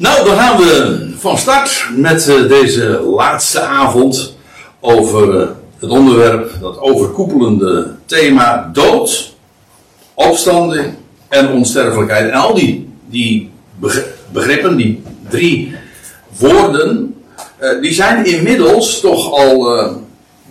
Nou, dan gaan we van start met uh, deze laatste avond over uh, het onderwerp, dat overkoepelende thema dood, opstanding en onsterfelijkheid. En al die, die begrippen, die drie woorden, uh, die zijn inmiddels toch al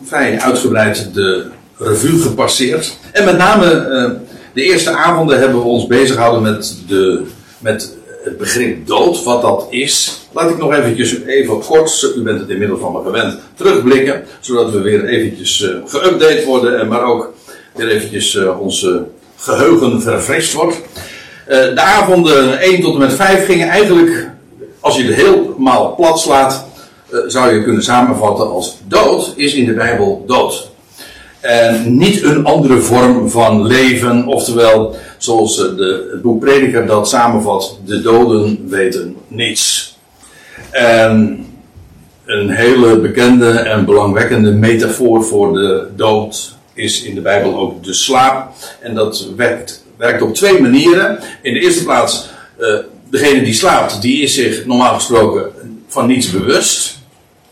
vrij uitgebreid de revue gepasseerd. En met name de eerste avonden hebben we ons bezig gehouden met, de, met het begrip dood, wat dat is. Laat ik nog eventjes, even kort, u bent het inmiddels van me gewend, terugblikken. Zodat we weer eventjes uh, geüpdate worden, en maar ook weer eventjes uh, onze geheugen verfrist wordt. Uh, de avonden 1 tot en met 5 gingen eigenlijk, als je het helemaal plat slaat, zou je kunnen samenvatten als dood is in de Bijbel dood. En niet een andere vorm van leven, oftewel, zoals de, het boek Prediker dat samenvat, de doden weten niets. En een hele bekende en belangwekkende metafoor voor de dood is in de Bijbel ook de slaap. En dat werkt, werkt op twee manieren. In de eerste plaats, uh, degene die slaapt, die is zich normaal gesproken van niets bewust.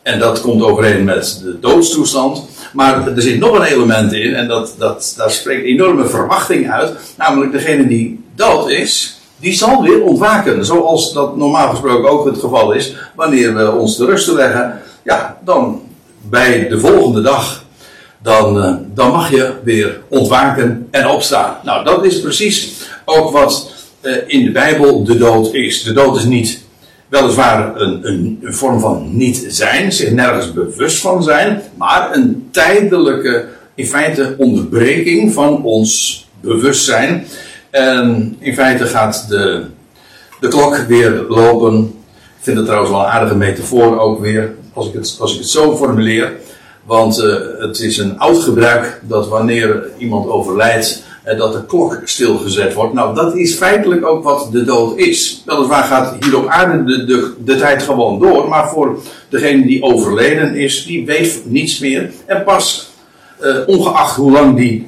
En dat komt overeen met de doodstoestand. Maar er zit nog een element in, en dat, dat, daar spreekt enorme verwachting uit. Namelijk degene die dood is, die zal weer ontwaken. Zoals dat normaal gesproken ook het geval is. Wanneer we ons te rusten leggen, ja, dan bij de volgende dag, dan, uh, dan mag je weer ontwaken en opstaan. Nou, dat is precies ook wat uh, in de Bijbel de dood is. De dood is niet weliswaar een, een, een, vorm van niet zijn, zich nergens bewust van zijn, maar een tijdelijke, in feite, onderbreking van ons bewustzijn. En in feite gaat de, de klok weer lopen. Ik vind het trouwens wel een aardige metafoor ook weer, als ik het, als ik het zo formuleer. Want uh, het is een oud gebruik dat wanneer iemand overlijdt, dat de klok stilgezet wordt. Nou, dat is feitelijk ook wat de dood is. Weliswaar gaat hier op aarde de, de, tijd gewoon door, maar voor degene die overleden is, die weet niets meer. En pas, uh, ongeacht hoe lang die,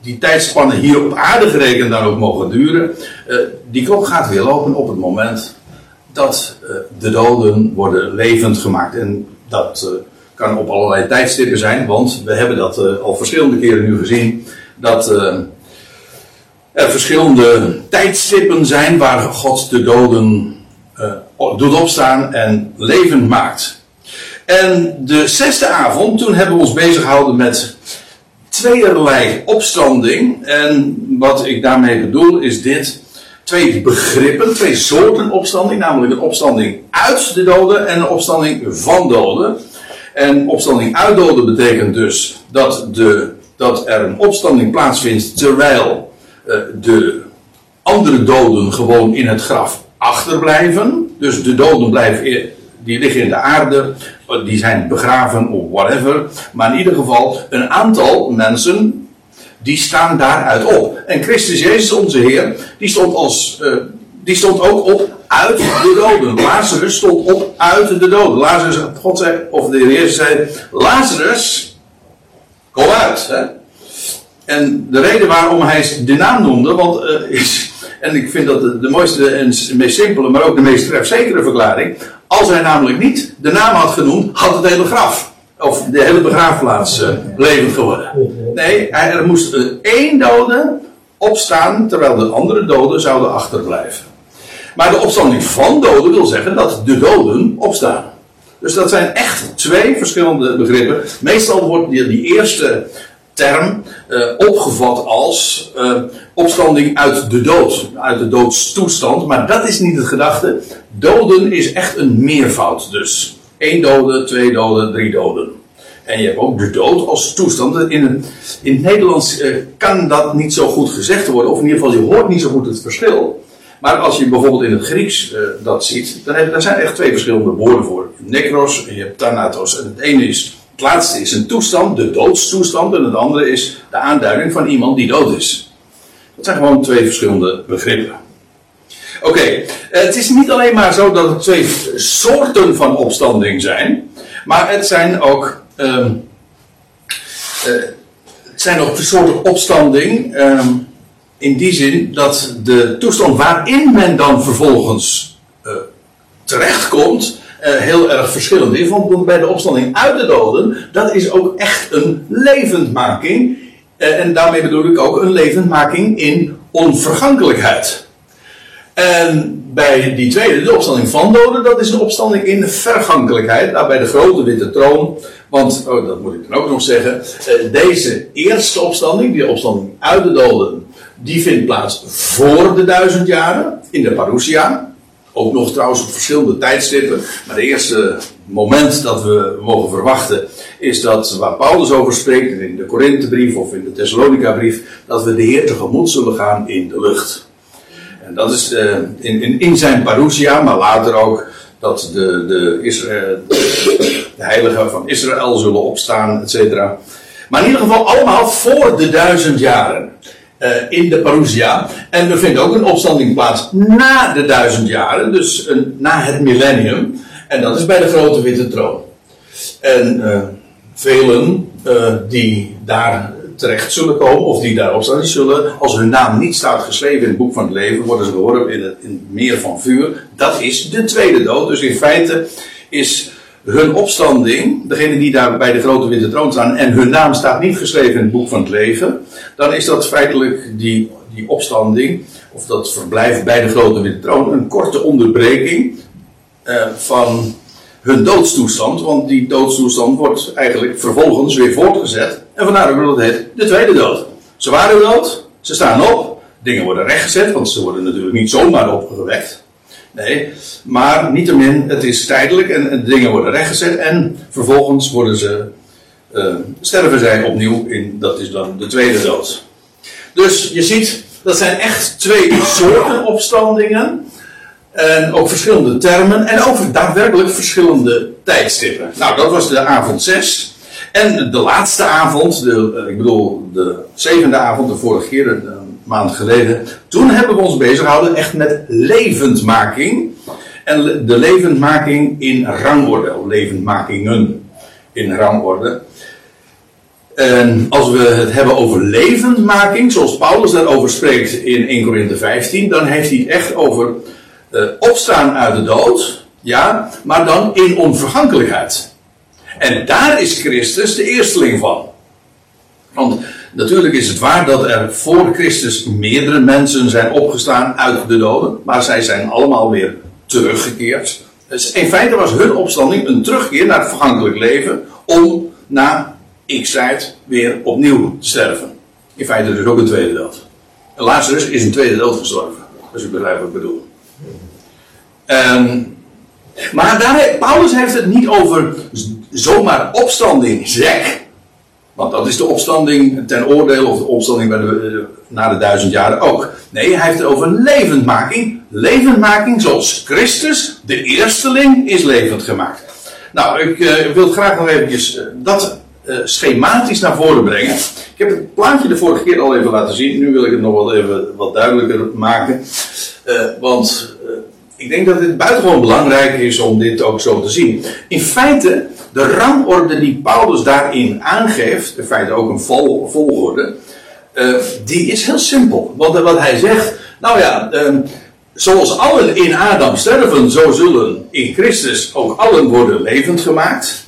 die tijdspannen hier op aarde gerekend dan ook mogen duren, uh, die klok gaat weer lopen op het moment dat uh, de doden worden levend gemaakt. En dat kan op allerlei tijdstippen zijn, want we hebben dat al verschillende keren nu gezien dat uh, er verschillende tijdstippen zijn waar God de doden uh, doet opstaan en levend maakt. En de zesde avond, toen hebben we ons bezig gehouden met tweeërlei opstanding. En wat ik daarmee bedoel is dit. Twee begrippen, twee soorten opstanding. Namelijk een opstanding uit de doden en een opstanding van doden. En opstanding uit doden betekent dus dat de dat er een opstanding plaatsvindt terwijl uh, de andere doden gewoon in het graf achterblijven. Dus de doden blijven, die liggen in de aarde, die zijn begraven of whatever. Maar in ieder geval, een aantal mensen, die staan daaruit op. En Christus Jezus, onze Heer, die stond, als, uh, die stond ook op uit de doden. Lazarus stond op uit de doden. Lazarus, God zei, of de Heer zei, Lazarus, Hè? En de reden waarom hij de naam noemde, want uh, is, en ik vind dat de, mooiste en meest simpele, maar ook de meest trefzekere verklaring. Als hij namelijk niet de naam had genoemd, had het hele graf, of de hele begraafplaats uh, levend geworden. Nee, er moest uh, één dode opstaan, terwijl de andere doden zouden achterblijven. Maar de opstanding van doden wil zeggen dat de doden opstaan. Dus dat zijn echt twee verschillende begrippen. Meestal wordt die, die eerste term uh, opgevat als uh, opstanding uit de dood, uit de doodstoestand. Maar dat is niet het gedachte. Doden is echt een meervoud. Dus één dode, twee doden, drie doden. En je hebt ook de dood als toestand. In het, in het Nederlands uh, kan dat niet zo goed gezegd worden, of in ieder geval je hoort niet zo goed het verschil. Maar als je bijvoorbeeld in het Grieks uh, dat ziet, dan heb, daar zijn echt twee verschillende woorden voor. Necros en je hebt thanatos. En het ene is, het laatste is een toestand, de doodstoestand. En het andere is de aanduiding van iemand die dood is. Dat zijn gewoon twee verschillende begrippen. Oké, uh, het is niet alleen maar zo dat er twee soorten van opstanding zijn. Maar het zijn ook... Um, uh, het zijn ook soorten opstanding... Um, in die zin dat de toestand waarin men dan vervolgens uh, terechtkomt, uh, heel erg verschillend is. Want bij de opstanding uit de doden, dat is ook echt een levendmaking. Uh, en daarmee bedoel ik ook een levendmaking in onvergankelijkheid. En bij die tweede, de opstanding van doden, dat is een opstanding in vergankelijkheid. Nou, bij de grote witte troon, want, oh, dat moet ik dan ook nog zeggen. Deze eerste opstanding, die opstanding uit de doden, die vindt plaats voor de duizend jaren in de parousia. Ook nog trouwens op verschillende tijdstippen. Maar het eerste moment dat we mogen verwachten is dat waar Paulus over spreekt in de Korinthebrief of in de Thessalonica brief, dat we de Heer tegemoet zullen gaan in de lucht. En dat is uh, in, in, zijn parousia, maar later ook dat de, de, de heiligen van Israël zullen opstaan, et cetera. Maar in ieder geval allemaal voor de duizend jaren. Uh, in de parousia. En er vindt ook een opstanding plaats na de duizend jaren, dus een, na het millennium. En dat is bij de grote witte troon. En uh, velen uh, die daar terecht zullen komen, of die daarop staan, zullen, als hun naam niet staat geschreven in het boek van het leven, worden ze geworpen in het, in het meer van vuur. Dat is de tweede dood. Dus in feite is hun opstanding, degene die daar bij de grote witte troon staan, en hun naam staat niet geschreven in het boek van het leven, dan is dat feitelijk die, die opstanding, of dat verblijf bij de grote witte troon, een korte onderbreking uh, van hun doodstoestand, want die doodstoestand wordt eigenlijk vervolgens weer voortgezet. En vandaar ook dat het de tweede dood. Ze waren dood, ze staan op, dingen worden rechtgezet, want ze worden natuurlijk niet zomaar opgewekt. Nee, maar niettemin, het is tijdelijk en dingen worden rechtgezet en vervolgens worden ze, uh, sterven zij opnieuw in, dat is dan de tweede dood. Dus je ziet, dat zijn echt twee soorten opstandingen. En ook verschillende termen en ook daadwerkelijk verschillende tijdstippen. Nou, dat was de avond 6. En de laatste avond, de, ik bedoel de zevende avond, de vorige keer, een maand geleden. Toen hebben we ons bezig gehouden echt met levendmaking. En de levendmaking in rangorde, levendmakingen in rangorde. En als we het hebben over levendmaking, zoals Paulus daarover spreekt in 1 Corinthië 15, dan heeft hij het echt over uh, opstaan uit de dood, ja, maar dan in onvergankelijkheid. En daar is Christus de eersteling van. Want natuurlijk is het waar dat er voor Christus meerdere mensen zijn opgestaan uit de doden, maar zij zijn allemaal weer teruggekeerd. Dus in feite was hun opstanding een terugkeer naar het vergankelijk leven om na x tijd weer opnieuw te sterven. In feite dus ook een tweede dood. Lazarus is een tweede dood gestorven, als u begrijpt wat ik bedoel. Um, maar daar, Paulus heeft het niet over zomaar opstanding, zeg. Want dat is de opstanding ten oordeel of de opstanding bij de, na de duizend jaren ook. Nee, hij heeft het over levendmaking. Levendmaking zoals Christus, de eersteling, is levend gemaakt. Nou, ik uh, wil graag nog eventjes uh, dat uh, schematisch naar voren brengen. Ik heb het plaatje de vorige keer al even laten zien. Nu wil ik het nog wel even wat duidelijker maken. want ik denk dat het buitengewoon belangrijk is om dit ook zo te zien. In feite, de rangorde die Paulus daarin aangeeft, in feite ook een vol, volgorde, die is heel simpel. Want wat hij zegt, nou ja, uh, zoals allen in Adam sterven, zo zullen in Christus ook allen worden levend gemaakt.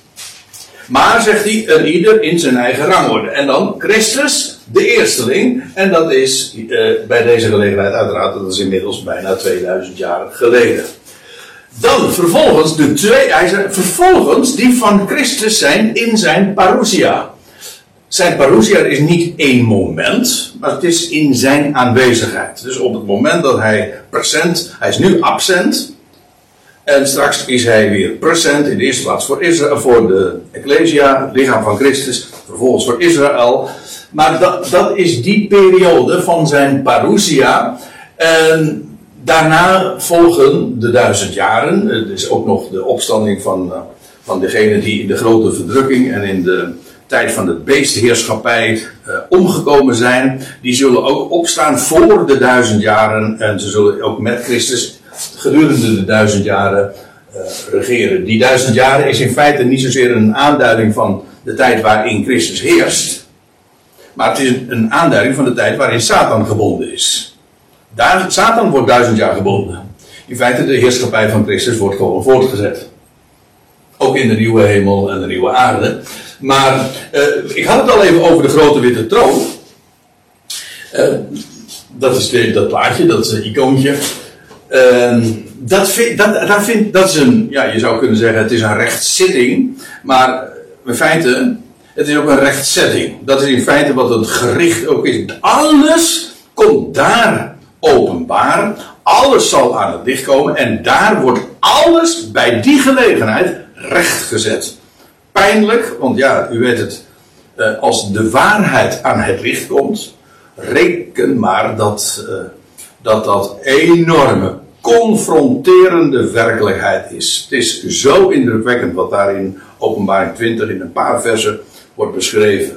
Maar, zegt hij, een ieder in zijn eigen rangorde. En dan Christus, de eersteling. En dat is uh, bij deze gelegenheid uiteraard, dat is inmiddels bijna 2000 jaar geleden. Dan vervolgens de twee, hij vervolgens die van Christus zijn in zijn parousia. Zijn parousia is niet één moment, maar het is in zijn aanwezigheid. Dus op het moment dat hij present, hij is nu absent, en straks is hij weer present in de eerste plaats voor, Israël, voor de Ecclesia, het lichaam van Christus, vervolgens voor Israël. Maar dat, dat is die periode van zijn parousia. En daarna volgen de duizend jaren. Het is ook nog de opstanding van, eh, van degenen die in de grote verdrukking en in de tijd van de beestheerschappij uh, omgekomen zijn. Die zullen ook opstaan voor de duizend jaren. En ze zullen ook met Christus gedurende de duizend jaren uh, regeren. Die duizend jaren is in feite niet zozeer een aanduiding van de tijd waarin Christus heerst. Maar het is een aanduiding van de tijd waarin Satan gebonden is. Daar, Satan wordt duizend jaar gebonden. in feite de heerschappij van Christus wordt gewoon voortgezet. Ook in de nieuwe hemel en de nieuwe aarde. Maar uh, ik had het al even over de grote witte troon. Uh, dat is de, dat plaatje, dat uh, icoontje. Dat, vind, dat, dat, vind, dat is een, ja, je zou kunnen zeggen, het is een rechtszitting. Maar in feite, het is ook een rechtzetting. Dat is in feite wat het gericht ook is. Alles komt daar openbaar. Alles zal aan het licht komen. En daar wordt alles bij die gelegenheid rechtgezet. Pijnlijk, want ja, u weet het. Eh, als de waarheid aan het licht komt, reken maar dat uh, dat, dat enorme, confronterende werkelijkheid is. Het is zo indrukwekkend wat daar in Openbaring 20 in een paar versen wordt beschreven.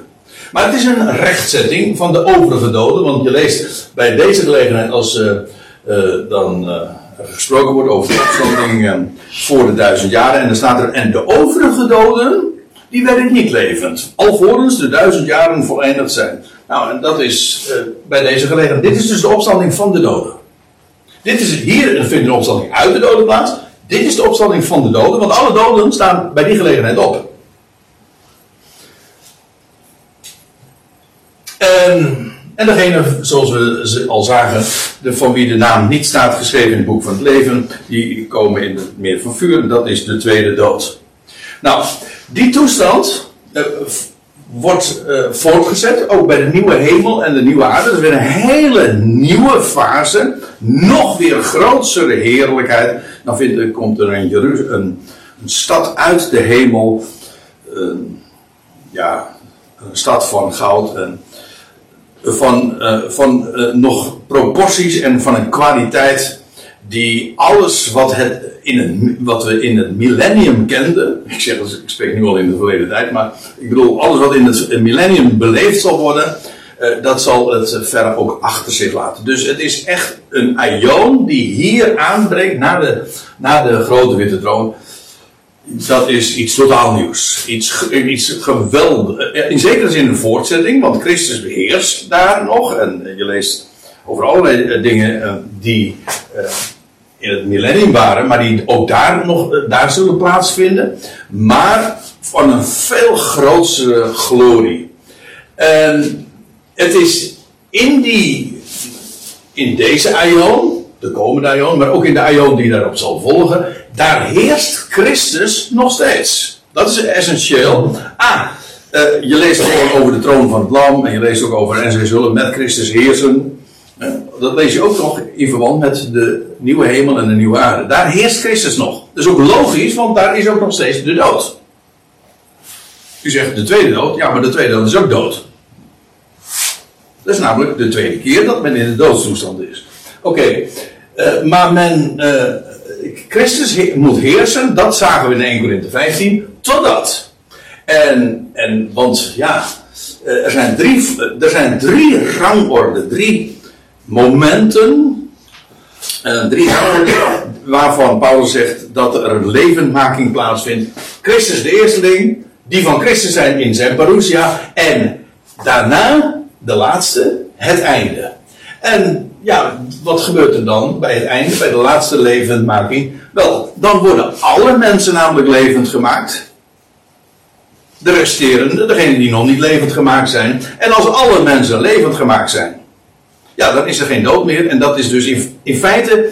Maar het is een rechtzetting van de overige doden, want je leest bij deze gelegenheid als uh, dan gesproken wordt over de opstanding voor de duizend jaren. En dan staat er, en de overige doden, die werden niet levend. Alvorens de duizend jaren voleindigd zijn. Nou, en dat is uh, bij deze gelegenheid. Dit is dus de opstanding van de doden. Dit is hier vindt een opstanding uit de doden plaats. Dit is de opstanding van de doden, want alle doden staan bij die gelegenheid op. En en degene, zoals we al zagen, de, van wie de naam niet staat geschreven in het boek van het leven, die komen in het meer van vuur. En dat is de tweede dood. Nou, die toestand uh, wordt uh, voortgezet, ook bij de nieuwe hemel en de nieuwe aarde. Dat is weer een hele nieuwe fase. Nog weer grotere heerlijkheid. Dan vind, komt er een, Jeruzalem, een, een stad uit de hemel. Uh, ja, een stad van goud en van, uh, van nog proporties en van een kwaliteit die alles wat, het in wat we in het millennium kenden, ik, zeg, ik spreek nu al in de verleden tijd, maar ik bedoel, alles wat in het millennium beleefd zal worden, uh, dat zal het verder ook achter zich laten. Dus het is echt een aion die hier aanbreekt naar de, de grote witte troon dat is iets totaal nieuws. Iets, iets geweldig. In zekere zin een voortzetting, want Christus beheerst daar nog. En je leest over allerlei eh, dingen eh, die eh, in het millennium waren, maar die ook daar nog daar zullen plaatsvinden. Maar van een veel grotere glorie. En het is in die, in deze aion, de komende aion, maar ook in de aion die daarop zal volgen, daar heerst Christus nog steeds. Dat is essentieel. Ah, uh, je leest gewoon over de troon van het lam en je leest ook over en zij zullen met Christus heersen. Dat lees je ook nog in verband met de nieuwe hemel en de nieuwe aarde. Daar heerst Christus nog. Dat is ook logisch, want daar is ook nog steeds de dood. U zegt de tweede dood, ja, maar de tweede dood is ook dood. Dat is namelijk de tweede keer dat men in de doodstoestand is. Oké, uh, maar men Christus moet heersen, dat zagen we in 1 Corinthië 15, totdat. En, en want ja, eh, er zijn drie, er zijn drie rangorden, drie momenten, uh, drie rangorden, waarvan Paulus zegt dat er levendmaking plaatsvindt. Christus de eersteling, die van Christus zijn in zijn parousia, en daarna, de laatste, het einde. En ja, wat gebeurt er dan bij het einde, bij de laatste levendmaking? Wel, dan worden alle mensen namelijk levend gemaakt. De resterende, degenen die nog niet levend gemaakt zijn. En als alle mensen levend gemaakt zijn, ja, dan is er geen dood meer. En dat is dus in, in feite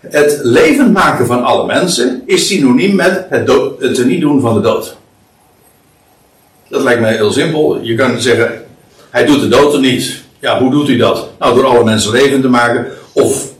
het levend maken van alle mensen is synoniem met het, het niet doen van de dood. Dat lijkt mij heel simpel. Je kan zeggen, hij doet de dood er niet. Ja, hoe doet hij dat? Nou, door alle mensen levend te maken. Of,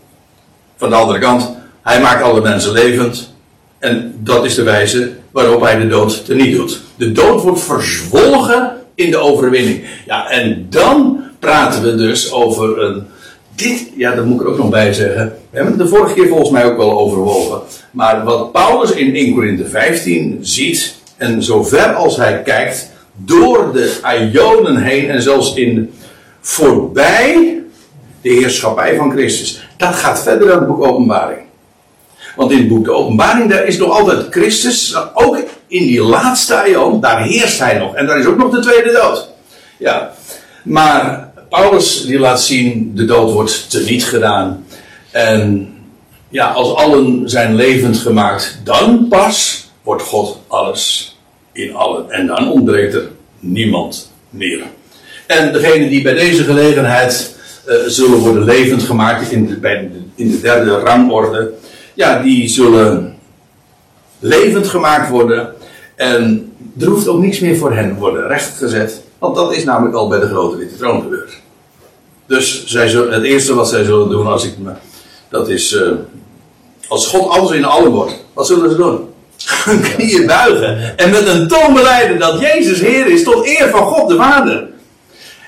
van de andere kant, hij maakt alle mensen levend. En dat is de wijze waarop hij de dood teniet doet. De dood wordt verzwolgen in de overwinning. Ja, en dan praten we dus over een. Dit, ja, dat moet ik er ook nog bij zeggen. We hebben het de vorige keer volgens mij ook wel overwogen. Maar wat Paulus in 1 Corinthe 15 ziet, en zover als hij kijkt, door de Ionen heen en zelfs in voorbij de heerschappij van Christus. Dat gaat verder dan het boek Openbaring. Want in het boek de Openbaring, daar is nog altijd Christus, ook in die laatste eeuw, daar heerst hij nog. En daar is ook nog de tweede dood. Ja, maar Paulus die laat zien, de dood wordt teniet gedaan. En ja, als allen zijn levend gemaakt, dan pas wordt God alles in allen. En dan ontbreekt er niemand meer. En degene die bij deze gelegenheid uh, zullen worden levend gemaakt in de, bij in de derde rangorde, ja, die zullen levend gemaakt worden. En er hoeft ook niks meer voor hen worden rechtgezet. Want dat is namelijk al bij de grote witte troon gebeurd. Dus zij zullen, het eerste wat zij zullen doen als ik me, dat is, uh, als God alles in allen wordt, wat zullen ze doen? Hun knieën buigen en met een toon beleiden dat Jezus Heer is tot eer van God de Vader.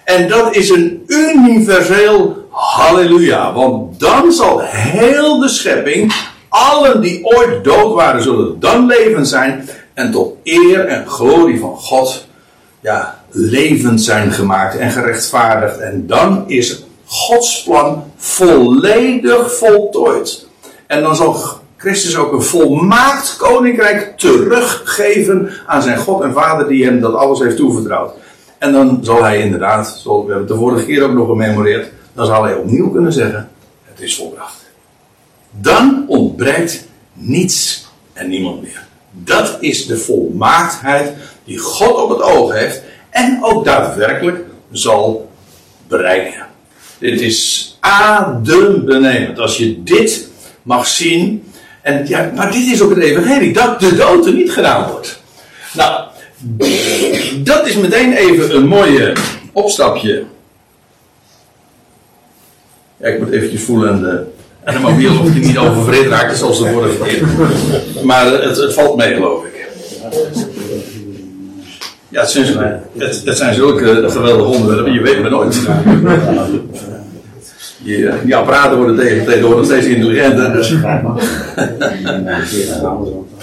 En dat is een universeel halleluja, want dan zal heel de schepping, allen die ooit dood waren, zullen dan levend zijn en tot eer en glorie van God, ja, levend zijn gemaakt en gerechtvaardigd. En dan is Gods plan volledig voltooid. En dan zal Christus ook een volmaakt koninkrijk teruggeven aan zijn God en Vader die hem dat alles heeft toevertrouwd. En dan zal hij inderdaad, zoals we hebben de vorige keer ook nog gememoreerd, dan zal hij opnieuw kunnen zeggen: Het is volbracht. Dan ontbreekt niets en niemand meer. Dat is de volmaaktheid die God op het oog heeft en ook daadwerkelijk zal bereiken. Dit is adembenemend. Als je dit mag zien. En ja, maar dit is ook het evangelie. Dat de dood er niet gedaan wordt. Nou, dat is meteen even een mooie opstapje. Ik moet eventjes voelen aan de, aan de mobiel of ik niet overvreed raakt, zoals de vorige keer. Maar het valt mee, geloof ik. Ja, het zijn, het, zijn zulke geweldige onderwerpen, je weet maar nooit. Die, die apparaten worden tegen, tegenwoordig steeds intelligenter. Dus.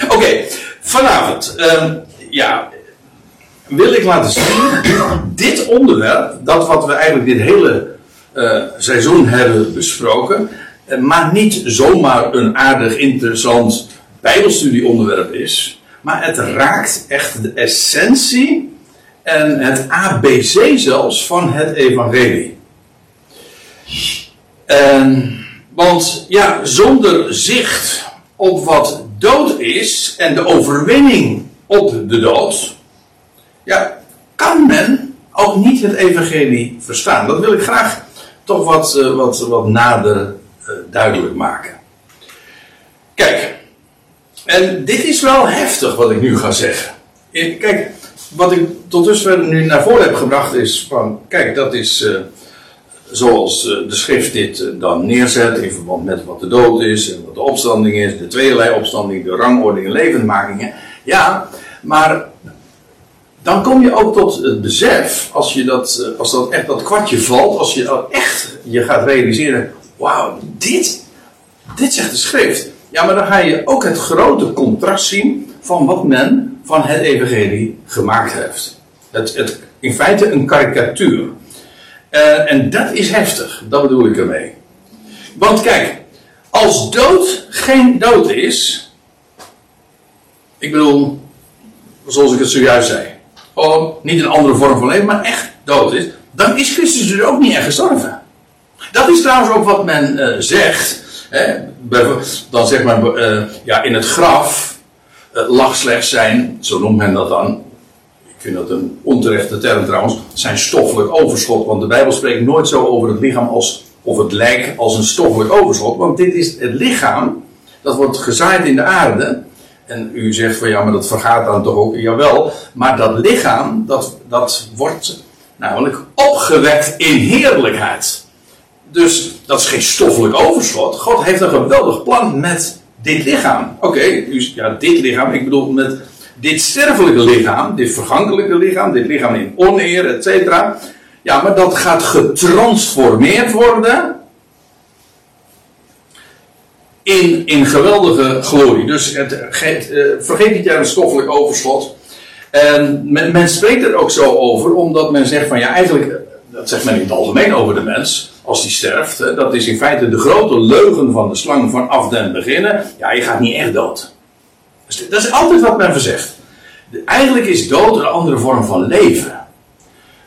Oké, vanavond. Um, ja, wil ik laten zien. Dit onderwerp, dat wat we eigenlijk dit hele uh, seizoen hebben besproken. Uh, maar niet zomaar een aardig interessant Bijbelstudieonderwerp is. Maar het raakt echt de essentie en het ABC zelfs van het Evangelie. Want ja, zonder zicht op wat dood is en de overwinning op de dood, ja, kan men ook niet het evangelie verstaan. Dat wil ik graag toch wat, uh, wat, wat nader uh, duidelijk maken. Kijk, en dit is wel heftig wat ik nu ga zeggen. Kijk, wat ik tot dusver nu naar voren heb gebracht is van, kijk, dat is uh, zoals de schrift dit dan neerzet in verband met wat de dood is en wat de opstanding is, de tweeërlei opstanding, de rangording en levendmakingen. Ja, maar dan kom je ook tot het besef, als, je dat, als dat echt dat kwartje valt, als je echt je gaat realiseren, wauw, dit, dit zegt de schrift. Ja, maar dan ga je ook het grote contrast zien van wat men van het evangelie gemaakt heeft. Het, het, in feite een karikatuur. Uh, en dat is heftig, dat bedoel ik ermee. Want kijk, als dood geen dood is, ik bedoel, zoals ik het zojuist zei, gewoon niet een andere vorm van leven, maar echt dood is, dan is Christus dus ook niet echt gestorven. Dat is trouwens ook wat men uh, zegt. Dan zeg maar, uh, ja, in het graf uh, lag slechts zijn, zo noemt men dat dan. Ik vind dat een onterechte term trouwens, zijn stoffelijk overschot. Want de Bijbel spreekt nooit zo over het lichaam als, of het lijk als een stoffelijk overschot. Want dit is het lichaam, dat wordt gezaaid in de aarde. En u zegt van ja, maar dat vergaat dan toch ook. Jawel, maar dat lichaam, dat, dat wordt namelijk opgewekt in heerlijkheid. Dus dat is geen stoffelijk overschot. God heeft een geweldig plan met dit lichaam. Oké, okay, ja, dit lichaam, ik bedoel met dit sterfelijke lichaam, dit vergankelijke lichaam, dit lichaam in oneer, et cetera. Ja, maar dat gaat getransformeerd worden in, in geweldige glorie. Dus het, uh, vergeet niet aan het stoffelijk overschot. En men, men, spreekt er ook zo over, omdat men zegt van ja, eigenlijk, dat zegt men in het algemeen over de mens, als die sterft, hè, dat is in feite de grote leugen van de slang vanaf den beginnen. Ja, je gaat niet echt dood. Dus dat is altijd wat men verzegt. Eigenlijk is dood een andere vorm van leven.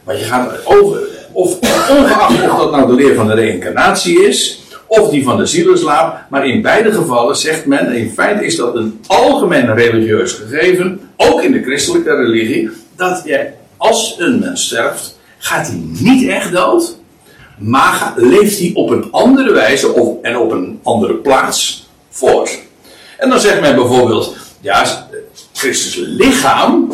Maar je gaat over, of ongeacht of dat nou de leer van de reïncarnatie is, of die van de zielenslaap. Maar in beide gevallen zegt men, in feite is dat een algemeen religieus gegeven, ook in de christelijke religie, dat je, als een mens sterft, gaat hij niet echt dood, maar leeft hij op een andere wijze of, en op een andere plaats voort. En dan zegt men bijvoorbeeld, ja, Christus lichaam,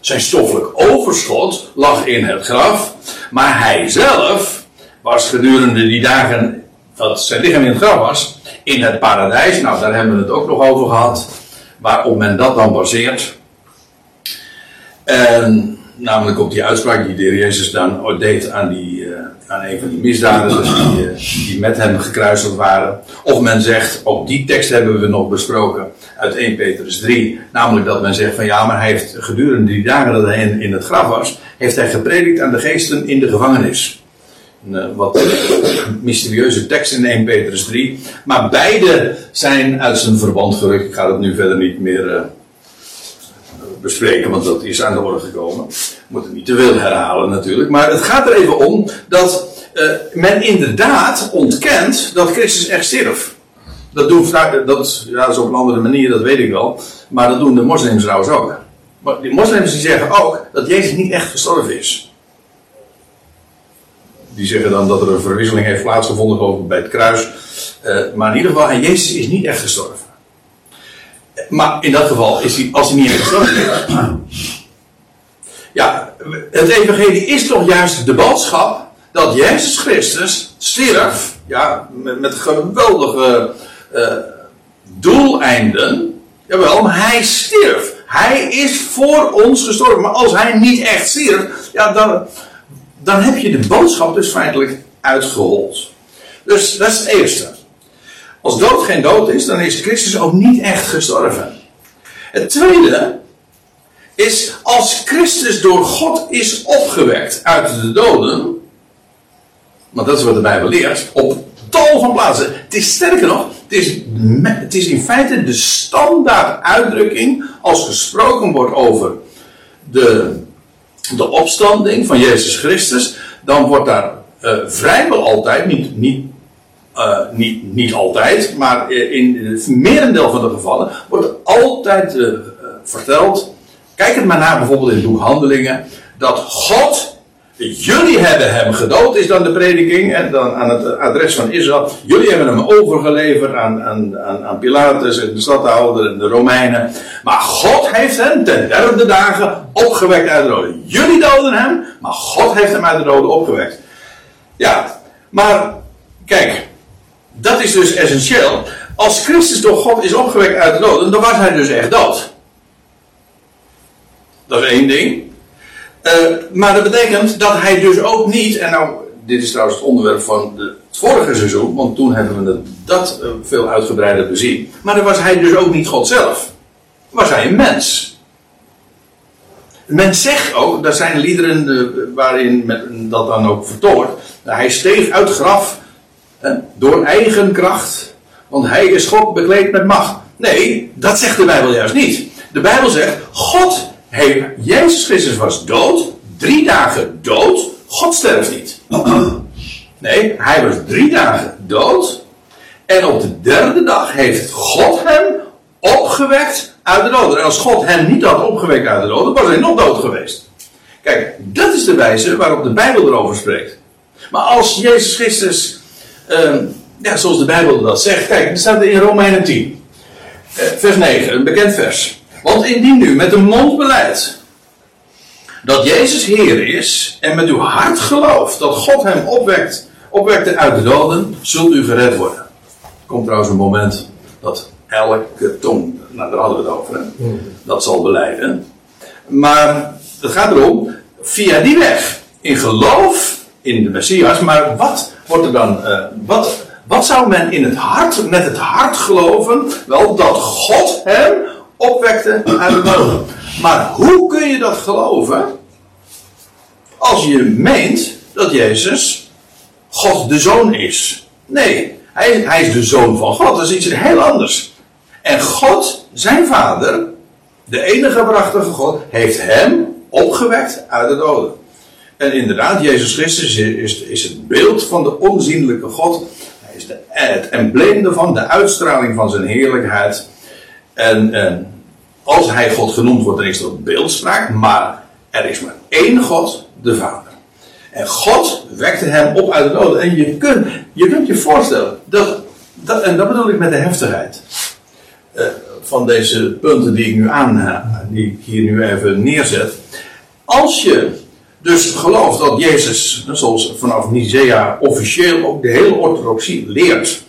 zijn stoffelijk overschot, lag in het graf, maar hij zelf was gedurende die dagen dat zijn lichaam in het graf was, in het paradijs. Nou, daar hebben we het ook nog over gehad, waarop men dat dan baseert. En namelijk op die uitspraak die de heer Jezus dan deed aan, die, uh, aan een van die misdaden die, uh, die met hem gekruiseld waren. Of men zegt, ook die tekst hebben we nog besproken uit 1 Petrus 3. Namelijk dat men zegt van ja, maar hij heeft gedurende die dagen dat hij in, het graf was, heeft hij gepredikt aan de geesten in de gevangenis. Een uh, wat mysterieuze tekst in 1 Petrus 3. Maar beide zijn uit zijn verband gerukt. Ik ga dat nu verder niet meer bespreken, want dat is aan de orde gekomen. Moet het niet te veel herhalen natuurlijk. Maar het gaat er even om dat uh, men inderdaad ontkent dat Christus echt stierf. Dat doen dat, ja, dat is op een andere manier, dat weet ik wel. Maar dat doen de moslims trouwens ook. Maar die moslims zeggen ook dat Jezus niet echt gestorven is. Die zeggen dan dat er een verwisseling heeft plaatsgevonden bij het kruis. Uh, maar in ieder geval, en Jezus is niet echt gestorven. Maar in dat geval is hij, als hij niet gestorven is. Ja, het evangelie is toch juist de boodschap dat Jezus Christus stierf. Ja, met, geweldige uh, doeleinden. Jawel, maar hij stierf. Hij is voor ons gestorven. Maar als hij niet echt stierf, ja, dan, dan heb je de boodschap dus feitelijk uitgehold. Dus dat is het eerste. Als dood geen dood is, dan is Christus ook niet echt gestorven. Het tweede is als Christus door God is opgewekt uit de doden, want dat is wat de Bijbel leert, op tal van plaatsen. Het is sterker nog, het is, het is in feite de standaard uitdrukking als gesproken wordt over de, de opstanding van Jezus Christus, dan wordt daar uh, vrijwel altijd, niet, niet uh, niet, niet altijd, maar in het merendeel van de gevallen wordt altijd uh, verteld. Kijk het maar naar bijvoorbeeld in het boek Handelingen. Dat God, jullie hebben hem gedood, is dan de prediking. En dan aan het adres van Israël. Jullie hebben hem overgeleverd aan, aan, aan, aan Pilatus en de stadhouder en de Romeinen. Maar God heeft hem ten derde dagen opgewekt uit de doden. Jullie doden hem, maar God heeft hem uit de doden opgewekt. Ja, maar kijk, dat is dus essentieel. Als Christus door God is opgewekt uit de doden, dan was hij dus echt dood. Dat is één ding. Uh, maar dat betekent dat hij dus ook niet, en nou, dit is trouwens het onderwerp van de, het vorige seizoen, want toen hebben we dat uh, veel uitgebreider bezien. Maar dan was hij dus ook niet God zelf. Was hij een mens. Men zegt ook, daar zijn liederen uh, waarin men dat dan ook vertoont. Hij steeg uit het door eigen kracht. Want hij is God bekleed met macht. Nee, dat zegt de Bijbel juist niet. De Bijbel zegt, God heeft, Jezus Christus was dood, drie dagen dood, God sterft niet. Nee, hij was drie dagen dood. En op de derde dag heeft God hem opgewekt uit de doden. En als God hem niet had opgewekt uit de doden, was hij nog dood geweest. Kijk, dat is de wijze waarop de Bijbel erover spreekt. Maar als Jezus Christus Ehm, ja, zoals de Bijbel dat zegt. Kijk, het staat in Romeinen 10. Uh, vers 9, een bekend vers. Want indien u met de mond beleidt dat Jezus Heer is en met uw hart gelooft dat God hem opwekt, opwekte uit de doden, zult u gered worden. Er komt trouwens een moment dat elke tong, nou daar hadden we het over, hè, mm. dat zal beleiden. Maar het gaat erom, via die weg, in geloof in de Messias, maar wat wordt er dan, uh, wat, wat zou men in het hart, met het hart geloven? Wel, dat God hem opwekte uit de doden. Maar hoe kun je dat geloven? Als je meent dat Jezus God de Zoon is. Nee, hij, hij is de Zoon van God. Dat is iets heel anders. En God, zijn Vader, de enige prachtige God, heeft hem opgewekt uit de doden. En inderdaad, Jezus Christus is, is, het beeld van de onzienlijke God. Hij is de, het embleem ervan, de uitstraling van zijn heerlijkheid. En, en als hij God genoemd wordt, dan is dat beeldspraak. Maar er is maar één God, de Vader. En God wekte hem op uit de doden. En je kunt je, voorstellen, dat, dat, en dat bedoel ik met de heftigheid. Uh, van deze punten die ik nu aan, die ik hier nu even neerzet. Als je dus gelooft dat Jezus, zoals vanaf Nicea officieel ook de hele orthodoxie leert,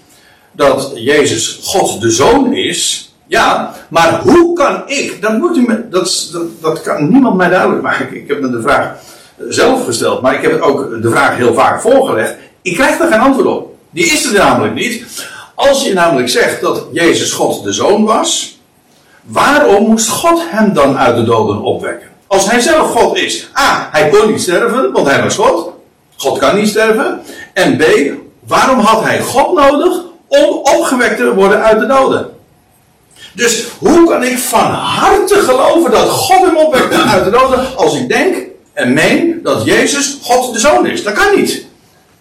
dat Jezus God de Zoon is, ja, maar hoe kan ik, dat, moet u me, dat, dat, dat kan niemand mij duidelijk maken. Ik heb me de vraag zelf gesteld, maar ik heb ook de vraag heel vaak voorgelegd. Ik krijg er geen antwoord op. Die is er namelijk niet. Als je namelijk zegt dat Jezus God de Zoon was, waarom moest God hem dan uit de doden opwekken? Als hij zelf God is. A, hij kon niet sterven, want hij was God. God kan niet sterven. En B, waarom had hij God nodig om opgewekt te worden uit de doden? Dus hoe kan ik van harte geloven dat God hem opwekt uit de doden als ik denk en meen dat Jezus God de Zoon is? Dat kan niet.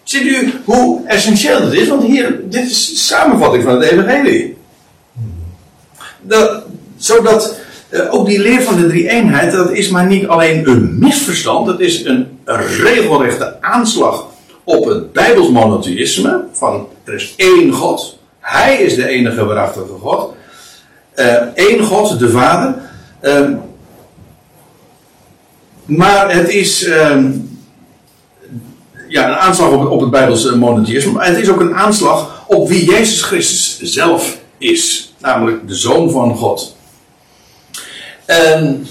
Ziet u hoe essentieel dat is? Want hier, dit is de samenvatting van het Evangelie. Dat, zodat ook die leer van de drie eenheid, dat is maar niet alleen een misverstand, dat is een, regelrechte aanslag op het Bijbels monotheïsme. Van er is één God, Hij is de enige waarachtige God. Eén uh, God, de Vader. Uh, maar het is ja, een aanslag op, op het Bijbelse monotheïsme. Maar het is ook een aanslag op wie Jezus Christus zelf is. Namelijk de Zoon van God. En,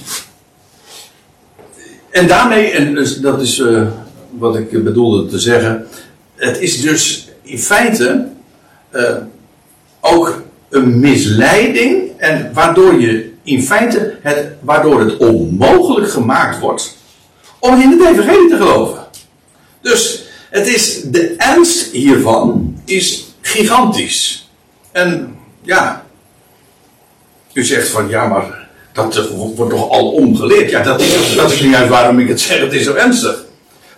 en daarmee, en dus dat is uh, wat ik bedoelde te zeggen. Het is dus in feite uh, ook een misleiding. En waardoor je in feite het, waardoor het onmogelijk gemaakt wordt om in het evangelie te geloven. Dus het is, de ernst hiervan is gigantisch. En ja, u zegt van ja, maar dat wordt toch al omgeleerd. Ja, dat is, dat is uit waarom ik het zeg, het is zo ernstig.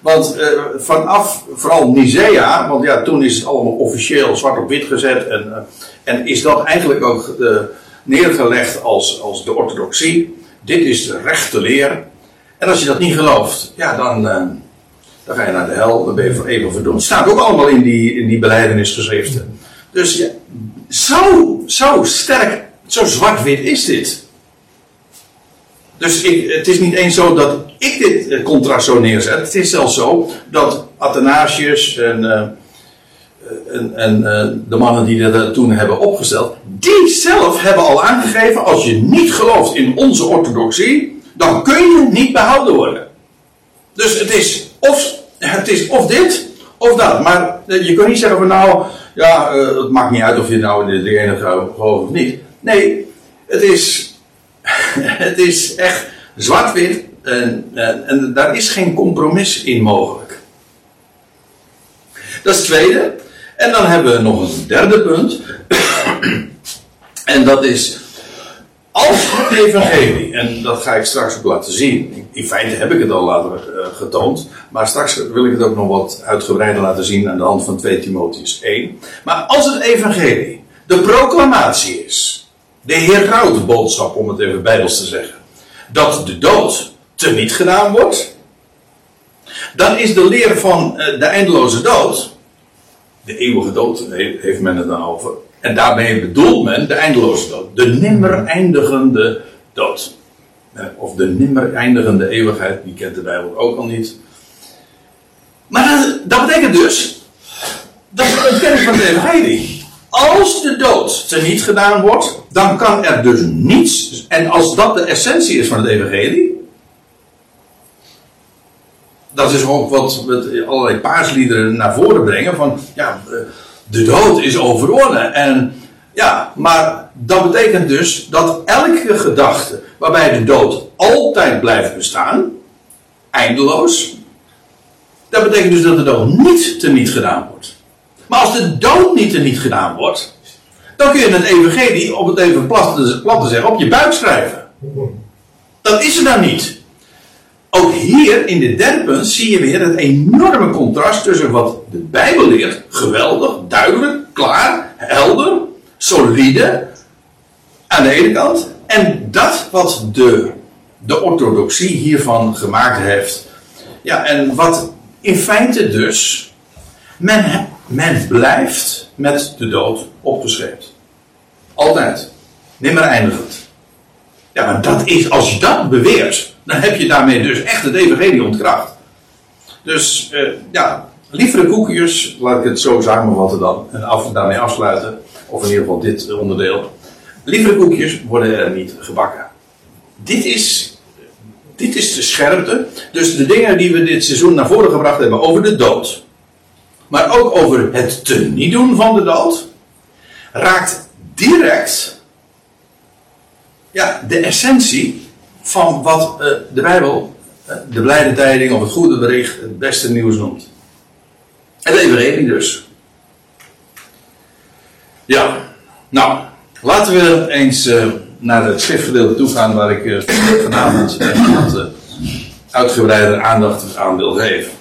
Want uh, vanaf vooral Nicea, want ja, toen is het allemaal officieel zwart op wit gezet. En, uh, en is dat eigenlijk ook uh, neergelegd als, als de orthodoxie. Dit is de rechte leer. En als je dat niet gelooft, ja, dan, dan ga je naar de hel, dan ben je voor eeuwig verdoemd. Het staat ook allemaal in die, in die beleidenisgeschriften. Dus zo, zo sterk, zo zwart-wit is dit. Dus het is niet eens zo dat ik dit contrast zo neerzet. Het is zelfs zo dat Athanasius en, uh, en, uh, de mannen die dat toen hebben opgesteld, die zelf hebben al aangegeven: als je niet gelooft in onze orthodoxie, dan kun je niet behouden worden. Dus het is of, het is of dit of dat. Maar je kunt niet zeggen van nou, ja, het maakt niet uit of je nou in de enige gelooft of niet. Nee, het is het is echt zwart-wit en, en, en, daar is geen compromis in mogelijk. Dat is het tweede. En dan hebben we nog een derde punt. en dat is. Als het evangelie, en dat ga ik straks ook laten zien. In feite heb ik het al laten uh, getoond. Maar straks wil ik het ook nog wat uitgebreider laten zien aan de hand van 2 Timotheus 1. Maar als het evangelie de proclamatie is de herautenboodschap, om het even bijbels te zeggen, dat de dood teniet gedaan wordt, dan is de leer van eh, de eindeloze dood, de eeuwige dood heeft men het dan over, en daarmee bedoelt men de eindeloze dood, de nimmer eindigende dood. Of de nimmer eindigende eeuwigheid, die kent de Bijbel ook al niet. Maar dat, betekent dus dat we het kennis van de evangelie als de dood teniet gedaan wordt, dan kan er dus niets. En als dat de essentie is van het evangelie. Dat is ook wat allerlei paarsliederen naar voren brengen. Van ja, de dood is overwonnen. En ja, maar dat betekent dus dat elke gedachte waarbij de dood altijd blijft bestaan, eindeloos, dat betekent dus dat de dood niet teniet gedaan wordt. Maar als de dood niet er niet gedaan wordt, dan kun je het evangelie, op het even plat te, zeggen, op je buik schrijven. Dat is er dan niet. ook hier in derde punt zie je weer het enorme contrast tussen wat de Bijbel leert, geweldig, duidelijk, klaar, helder, solide, aan de ene kant, en dat wat de, de orthodoxie hiervan gemaakt heeft. Ja, en wat in feite dus, men, blijft met de dood opgeschreven. Altijd. Nimmer eindigend. Ja, maar dat is, als je dat beweert, dan heb je daarmee dus echt het evangelie ontkracht. Dus, uh, ja, lievere koekjes, laat ik het zo samenvatten dan, en af, daarmee afsluiten. Of in ieder geval dit onderdeel. Lievere koekjes worden er niet gebakken. Dit is, dit is de scherpte. Dus de dingen die we dit seizoen naar voren gebracht hebben over de dood. Maar ook over het te niet doen van de dood. Raakt direct ja, de essentie van wat uh, de Bijbel uh, de blijde tijding of het goede bericht het beste nieuws noemt. Het evangelie dus. Ja, nou, laten we eens uh, naar het schriftgedeelte toe gaan waar ik vanavond wat uitgebreider aandacht aan wil geven.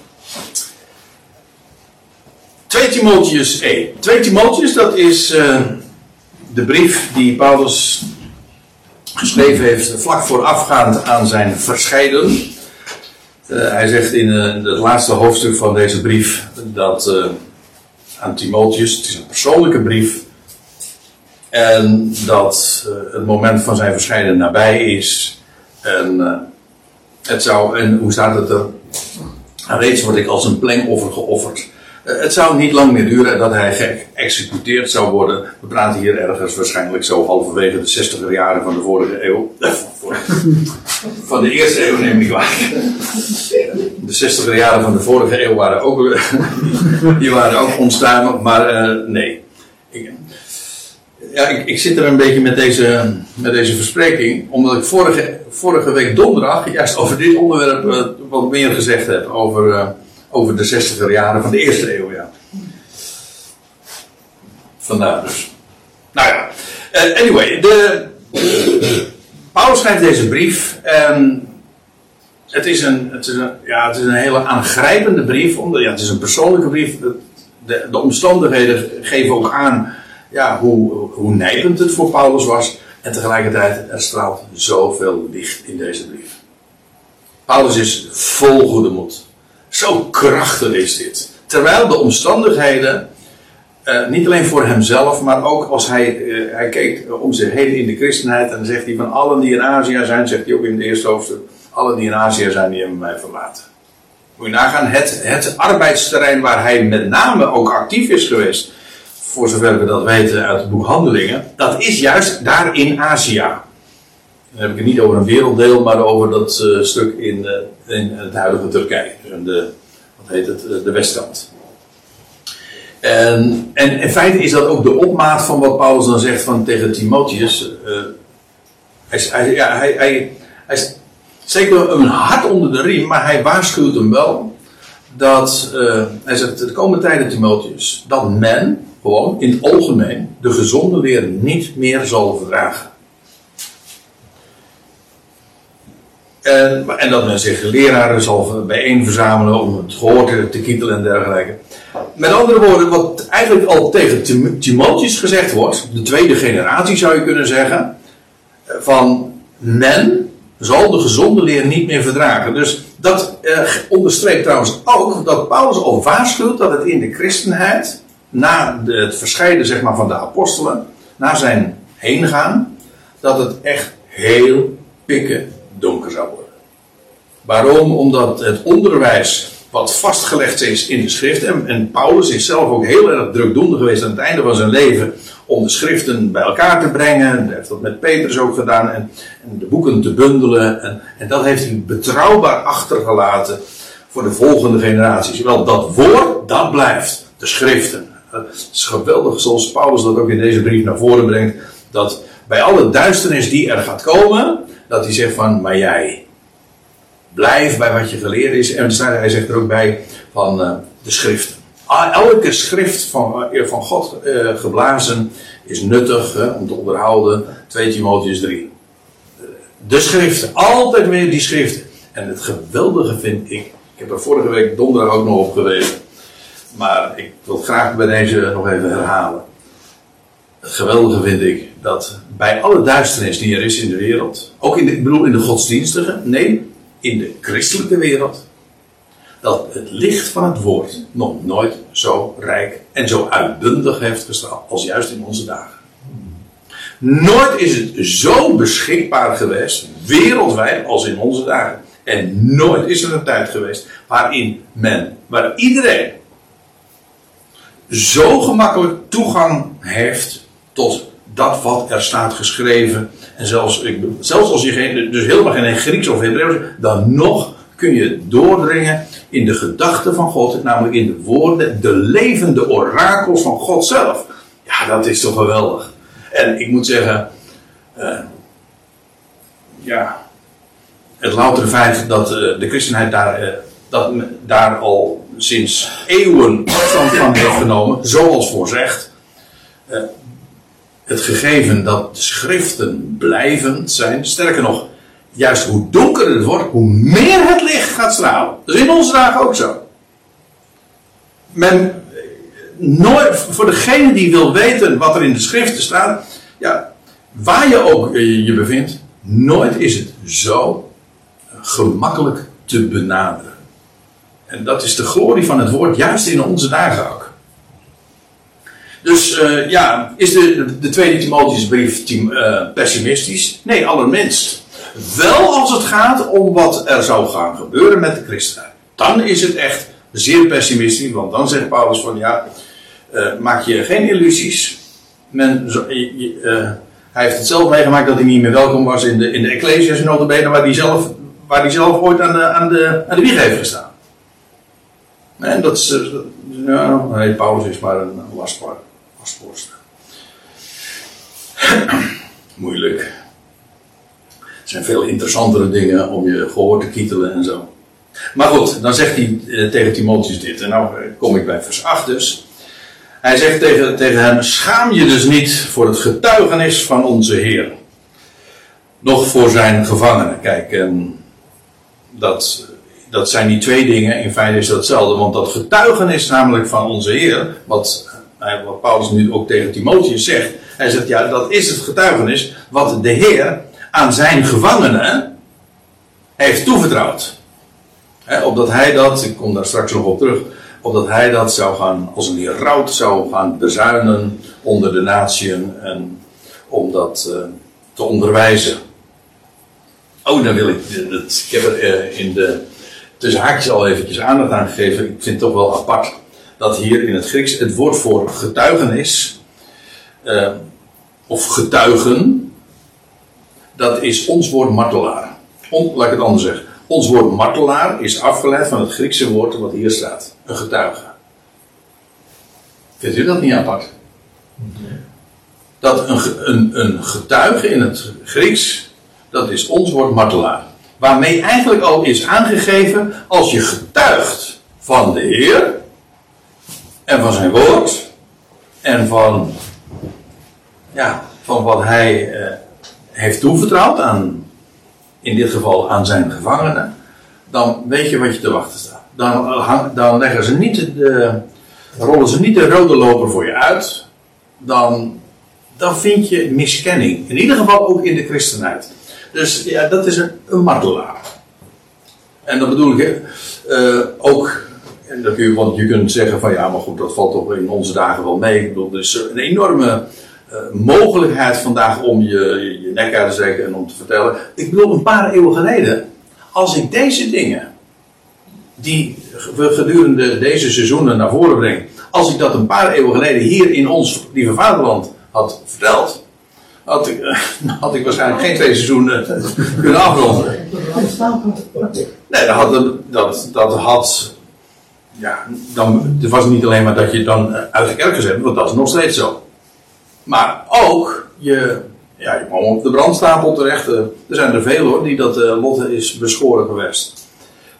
2 Timotheus 1. 2 Timotheus, dat is de brief die Paulus geschreven heeft vlak voorafgaand aan zijn verscheiden. Uh, hij zegt in uh, het laatste hoofdstuk van deze brief dat aan Timotheus, het is een persoonlijke brief, en dat het moment van zijn verscheiden nabij is. En, het zou, en hoe staat het er? Reeds word ik als een plengoffer geofferd. Eh, het zou niet lang meer duren dat hij geëxecuteerd zou worden. We praten hier ergens waarschijnlijk zo halverwege de 60 jaren van de vorige eeuw. Eh, van de eerste eeuw neem ik waar. De 60 jaren van de vorige eeuw waren ook, die waren ook onstuimig, maar nee. Ik, ja, ik, zit er een beetje met deze, met deze verspreking, omdat ik vorige, vorige week donderdag juist over dit onderwerp wat meer gezegd heb. Over. Over de 60 jaren van de eerste eeuw, ja. Vandaar dus. Nou ja, uh, anyway, de, Paulus schrijft deze brief. En het is een, het is een, ja, het is een hele aangrijpende brief. Omdat, ja, het is een persoonlijke brief. De, de omstandigheden geven ook aan ja, hoe, hoe nijpend het voor Paulus was. En tegelijkertijd, er straalt zoveel licht in deze brief. Paulus is vol goede moed. Zo krachtig is dit. Terwijl de omstandigheden, uh, niet alleen voor hemzelf, maar ook als hij, uh, hij keek om zich heen in de christenheid. En dan zegt hij van allen die in Azië zijn, zegt hij ook in het eerste hoofdstuk, allen die in Azië zijn, die hebben mij verlaten. Moet je nagaan, het, het arbeidsterrein waar hij met name ook actief is geweest, voor zover we dat weten uit het boek Handelingen, dat is juist daar in Azië. Dan heb ik het niet over een werelddeel, maar over dat uh, stuk in, uh, in het huidige Turkije. Dus de, wat heet het? De westkant. En, en in feite is dat ook de opmaat van wat Paulus dan zegt van tegen Timotheus. Hij, hij, ja, hij, hij, hij steekt hem een hart onder de riem, maar hij waarschuwt hem wel dat, hij zegt, de komende tijden Timotheus, dat men gewoon in het algemeen de gezonde leer niet meer zal verdragen. En, en, dat men zich leraren zal bijeen verzamelen om het gehoor te, te kietelen en dergelijke. Met andere woorden, wat eigenlijk al tegen Timotheus gezegd wordt, de tweede generatie zou je kunnen zeggen, van men zal de gezonde leer niet meer verdragen. Dus dat eh, onderstreept trouwens ook dat Paulus al waarschuwt dat het in de christenheid, na de, het verscheiden zeg maar, van de apostelen, na zijn heen gaan, dat het echt heel pikken donker zou worden. Waarom? Omdat het onderwijs wat vastgelegd is in de schriften, en, en Paulus is zelf ook heel erg drukdoende geweest aan het einde van zijn leven om de schriften bij elkaar te brengen. Hij heeft dat met Petrus ook gedaan en, en de boeken te bundelen. En, en, dat heeft hij betrouwbaar achtergelaten voor de volgende generaties. Wel, dat woord, dat blijft. De schriften. Het is geweldig zoals Paulus dat ook in deze brief naar voren brengt. Dat bij alle duisternis die er gaat komen, dat hij zegt van, maar jij, blijf bij wat je geleerd is. En hij zegt er ook bij van uh, de schriften. Ah, elke schrift van, uh, van God uh, geblazen is nuttig om te onderhouden. 2 Timotheus 3. De schriften, altijd weer die schriften. En het geweldige vind ik, ik heb er vorige week donderdag ook nog op gewezen, maar ik wil het graag bij deze nog even herhalen. Het geweldige vind ik dat bij alle duisternis die er is in de wereld, ook in de, ik bedoel in de godsdienstige, nee, in de christelijke wereld, dat het licht van het woord nog nooit zo rijk en zo uitbundig heeft gestraald als juist in onze dagen. Nooit is het zo beschikbaar geweest, wereldwijd, als in onze dagen. En nooit is er een tijd geweest waarin men, waar iedereen zo gemakkelijk toegang heeft tot dat wat er staat geschreven. En zelfs, zelfs als je geen, dus helemaal geen Grieks of Hebreeuws, dan nog kun je doordringen in de gedachten van God, namelijk in de woorden, de levende orakels van God zelf. Ja, dat is toch geweldig. En ik moet zeggen, uh, ja, het loutere feit dat uh, de christenheid daar, uh, dat, daar al sinds eeuwen afstand van heeft genomen, zoals voorzegd. Het gegeven dat de schriften blijvend zijn, sterker nog, juist hoe donkerder het wordt, hoe meer het licht gaat stralen. Dat is in onze dagen ook zo. Men, nooit, voor degene die wil weten wat er in de schriften staat, ja, waar je ook je bevindt, nooit is het zo gemakkelijk te benaderen. En dat is de glorie van het woord, juist in onze dagen ook. Dus uh, ja, is de, de tweede Timotheusbrief uh, pessimistisch? Nee, allerminst. Wel als het gaat om wat er zou gaan gebeuren met de christenheid. Dan is het echt zeer pessimistisch, want dan zegt Paulus van ja, uh, maak je geen illusies. Men, hij heeft het zelf meegemaakt dat hij niet meer welkom was in de, in de Ecclesias notabene, waar hij zelf, waar hij zelf ooit aan de, aan de, aan de wieg heeft gestaan. En dat is, nou, nee, Paulus is maar een Moeilijk. Er zijn veel interessantere dingen om je gehoor te kietelen en zo. Maar goed, dan zegt hij eh, tegen Timotheus dit. En nou eh, kom ik bij vers 8 dus. Hij zegt tegen, tegen hem: Schaam je dus niet voor het getuigenis van onze Heer. Nog voor zijn gevangenen. Kijk, ehm, dat, dat zijn die twee dingen. In feite is dat hetzelfde. Want dat getuigenis, namelijk van onze Heer. Wat, wat Paulus nu ook tegen Timotheus zegt. Hij zegt: Ja, dat is het getuigenis. Wat de Heer aan zijn gevangenen heeft toevertrouwd. He, opdat hij dat, ik kom daar straks nog op terug, opdat hij dat zou gaan, als een heraut zou gaan bezuinen onder de natieën en om dat uh, te onderwijzen. Oh, dan wil ik, dat, ik heb er uh, in de tussen haakjes al eventjes aandacht aan gegeven. Ik vind het toch wel apart dat hier in het Grieks het woord voor getuigenis, uh, of getuigen, dat is ons woord martelaar. laat ik het anders zeggen. Ons woord martelaar is afgeleid van het Griekse woord wat hier staat. Een getuige. Vindt u dat niet apart? Dat een, een, een getuige in het Grieks, dat is ons woord martelaar. Waarmee eigenlijk al is aangegeven, als je getuigt van de Heer en van zijn woord en van, ja, van wat hij eh, heeft toevertrouwd aan, in dit geval aan zijn gevangenen, dan weet je wat je te wachten staat. Dan, dan leggen ze niet de, rollen ze niet de rode loper voor je uit. Dan, dan vind je miskenning. In ieder geval ook in de christenheid. Dus ja, dat is een, een martelaar. En dan bedoel ik uh, ook, en dat kun je, want je kunt zeggen van ja, maar goed, dat valt toch in onze dagen wel mee. Ik bedoel, er is een enorme uh, mogelijkheid vandaag om je, je, je nek uit te steken en om te vertellen. Ik bedoel, een paar eeuwen geleden, als ik deze dingen, die we gedurende deze seizoenen naar voren breng, als ik dat een paar eeuwen geleden hier in ons lieve vaderland had verteld, had ik, had ik waarschijnlijk geen twee seizoenen kunnen afronden. Nee, dat had, dat, dat had ja, dan, het was niet alleen maar dat je dan uit de kerk gezet want dat is nog steeds zo. Maar ook, je, ja, je kwam op de brandstapel terecht. Er zijn er veel hoor, die dat uh, lot is beschoren geweest.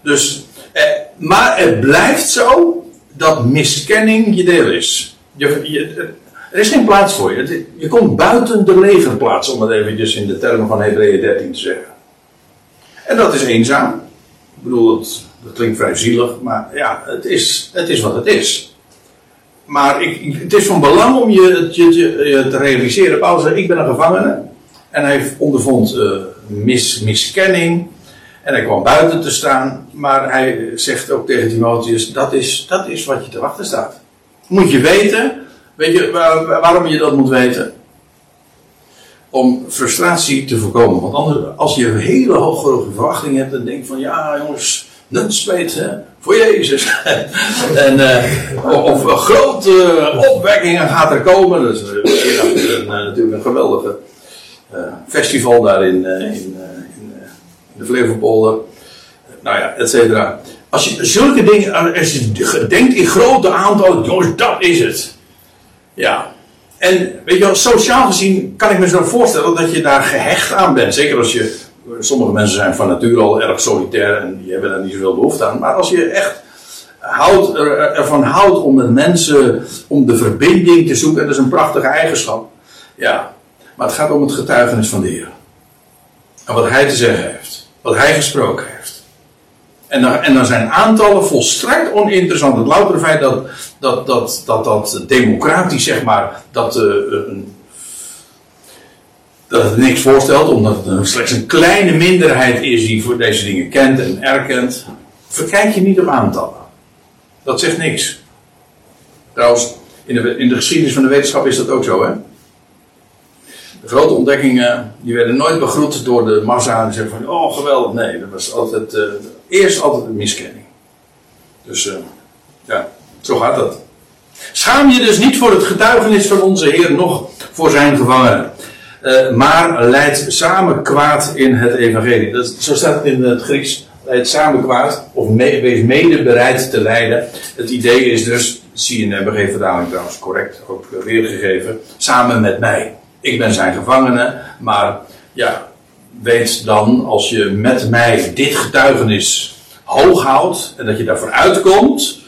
Dus, eh, maar het blijft zo dat miskenning je deel is. Je, je, er is geen plaats voor je. Je komt buiten de legerplaats, om het eventjes in de termen van Hebreeën 13 te zeggen. En dat is eenzaam. Ik bedoel, dat, dat klinkt vrij zielig, maar ja, het is, het is wat het is. Maar ik, het is van belang om je, je, je- te realiseren. Paulus zei, ik ben een gevangene. En hij ondervond eh, mis, miskenning. En hij kwam buiten te staan. Maar hij zegt ook tegen Timotheus, dat is, dat is wat je te wachten staat. Moet je weten. Weet je waar- waarom je dat moet weten? Om frustratie te voorkomen. Want anders, als je hele hoge verwachting hebt, dan denk je van ja jongens, nunspeet hè, voor Jezus. en, eh, of grote opwekkingen gaat er komen. Dat is eh, ja, een, eh, natuurlijk een geweldige festival daar in, in de Flevopolder. Nou ja, et cetera. Als je zulke dingen, als je denkt in grote aantallen, jongens, dat is het. Ja. En weet je wel, sociaal gezien kan ik me zo voorstellen dat je daar gehecht aan bent. Zeker als je, sommige mensen zijn van nature al erg solitair en die hebben daar niet zoveel behoefte aan. Maar als je echt houdt, er, ervan houdt om met mensen, om de verbinding te zoeken, en dat is een prachtige eigenschap. Ja. Maar het gaat om het getuigenis van de Heer. En wat hij te zeggen heeft. Wat hij gesproken heeft. En dan, en dan zijn aantallen volstrekt oninteressant. Het loutere feit dat dat, dat, dat, dat democratisch, zeg maar, dat, eh, een, dat het niks voorstelt, omdat het slechts een kleine minderheid is die voor deze dingen kent en erkent. Verkijk je niet op aantallen. Dat zegt niks. Trouwens, in de, in de geschiedenis van de wetenschap is dat ook zo, hè? De grote ontdekkingen, die werden nooit begroet door de massa en zeggen van, oh geweldig. Nee, dat was altijd, eh, eerst altijd een miskenning. Dus, eh, ja, zo gaat dat. Schaam je dus niet voor het getuigenis van onze Heer, nog voor zijn gevangenen. Eh, maar leid samen kwaad in het evangelie. Dat, zo staat het in het Grieks. Leid samen kwaad, of wees mede bereid te leiden. Het idee is dus, zie je in de MBG-verdaling trouwens correct ook weergegeven, samen met mij. Ik ben zijn gevangene, maar ja, weet dan als je met mij dit getuigenis hoog houdt en dat je daarvoor uitkomt,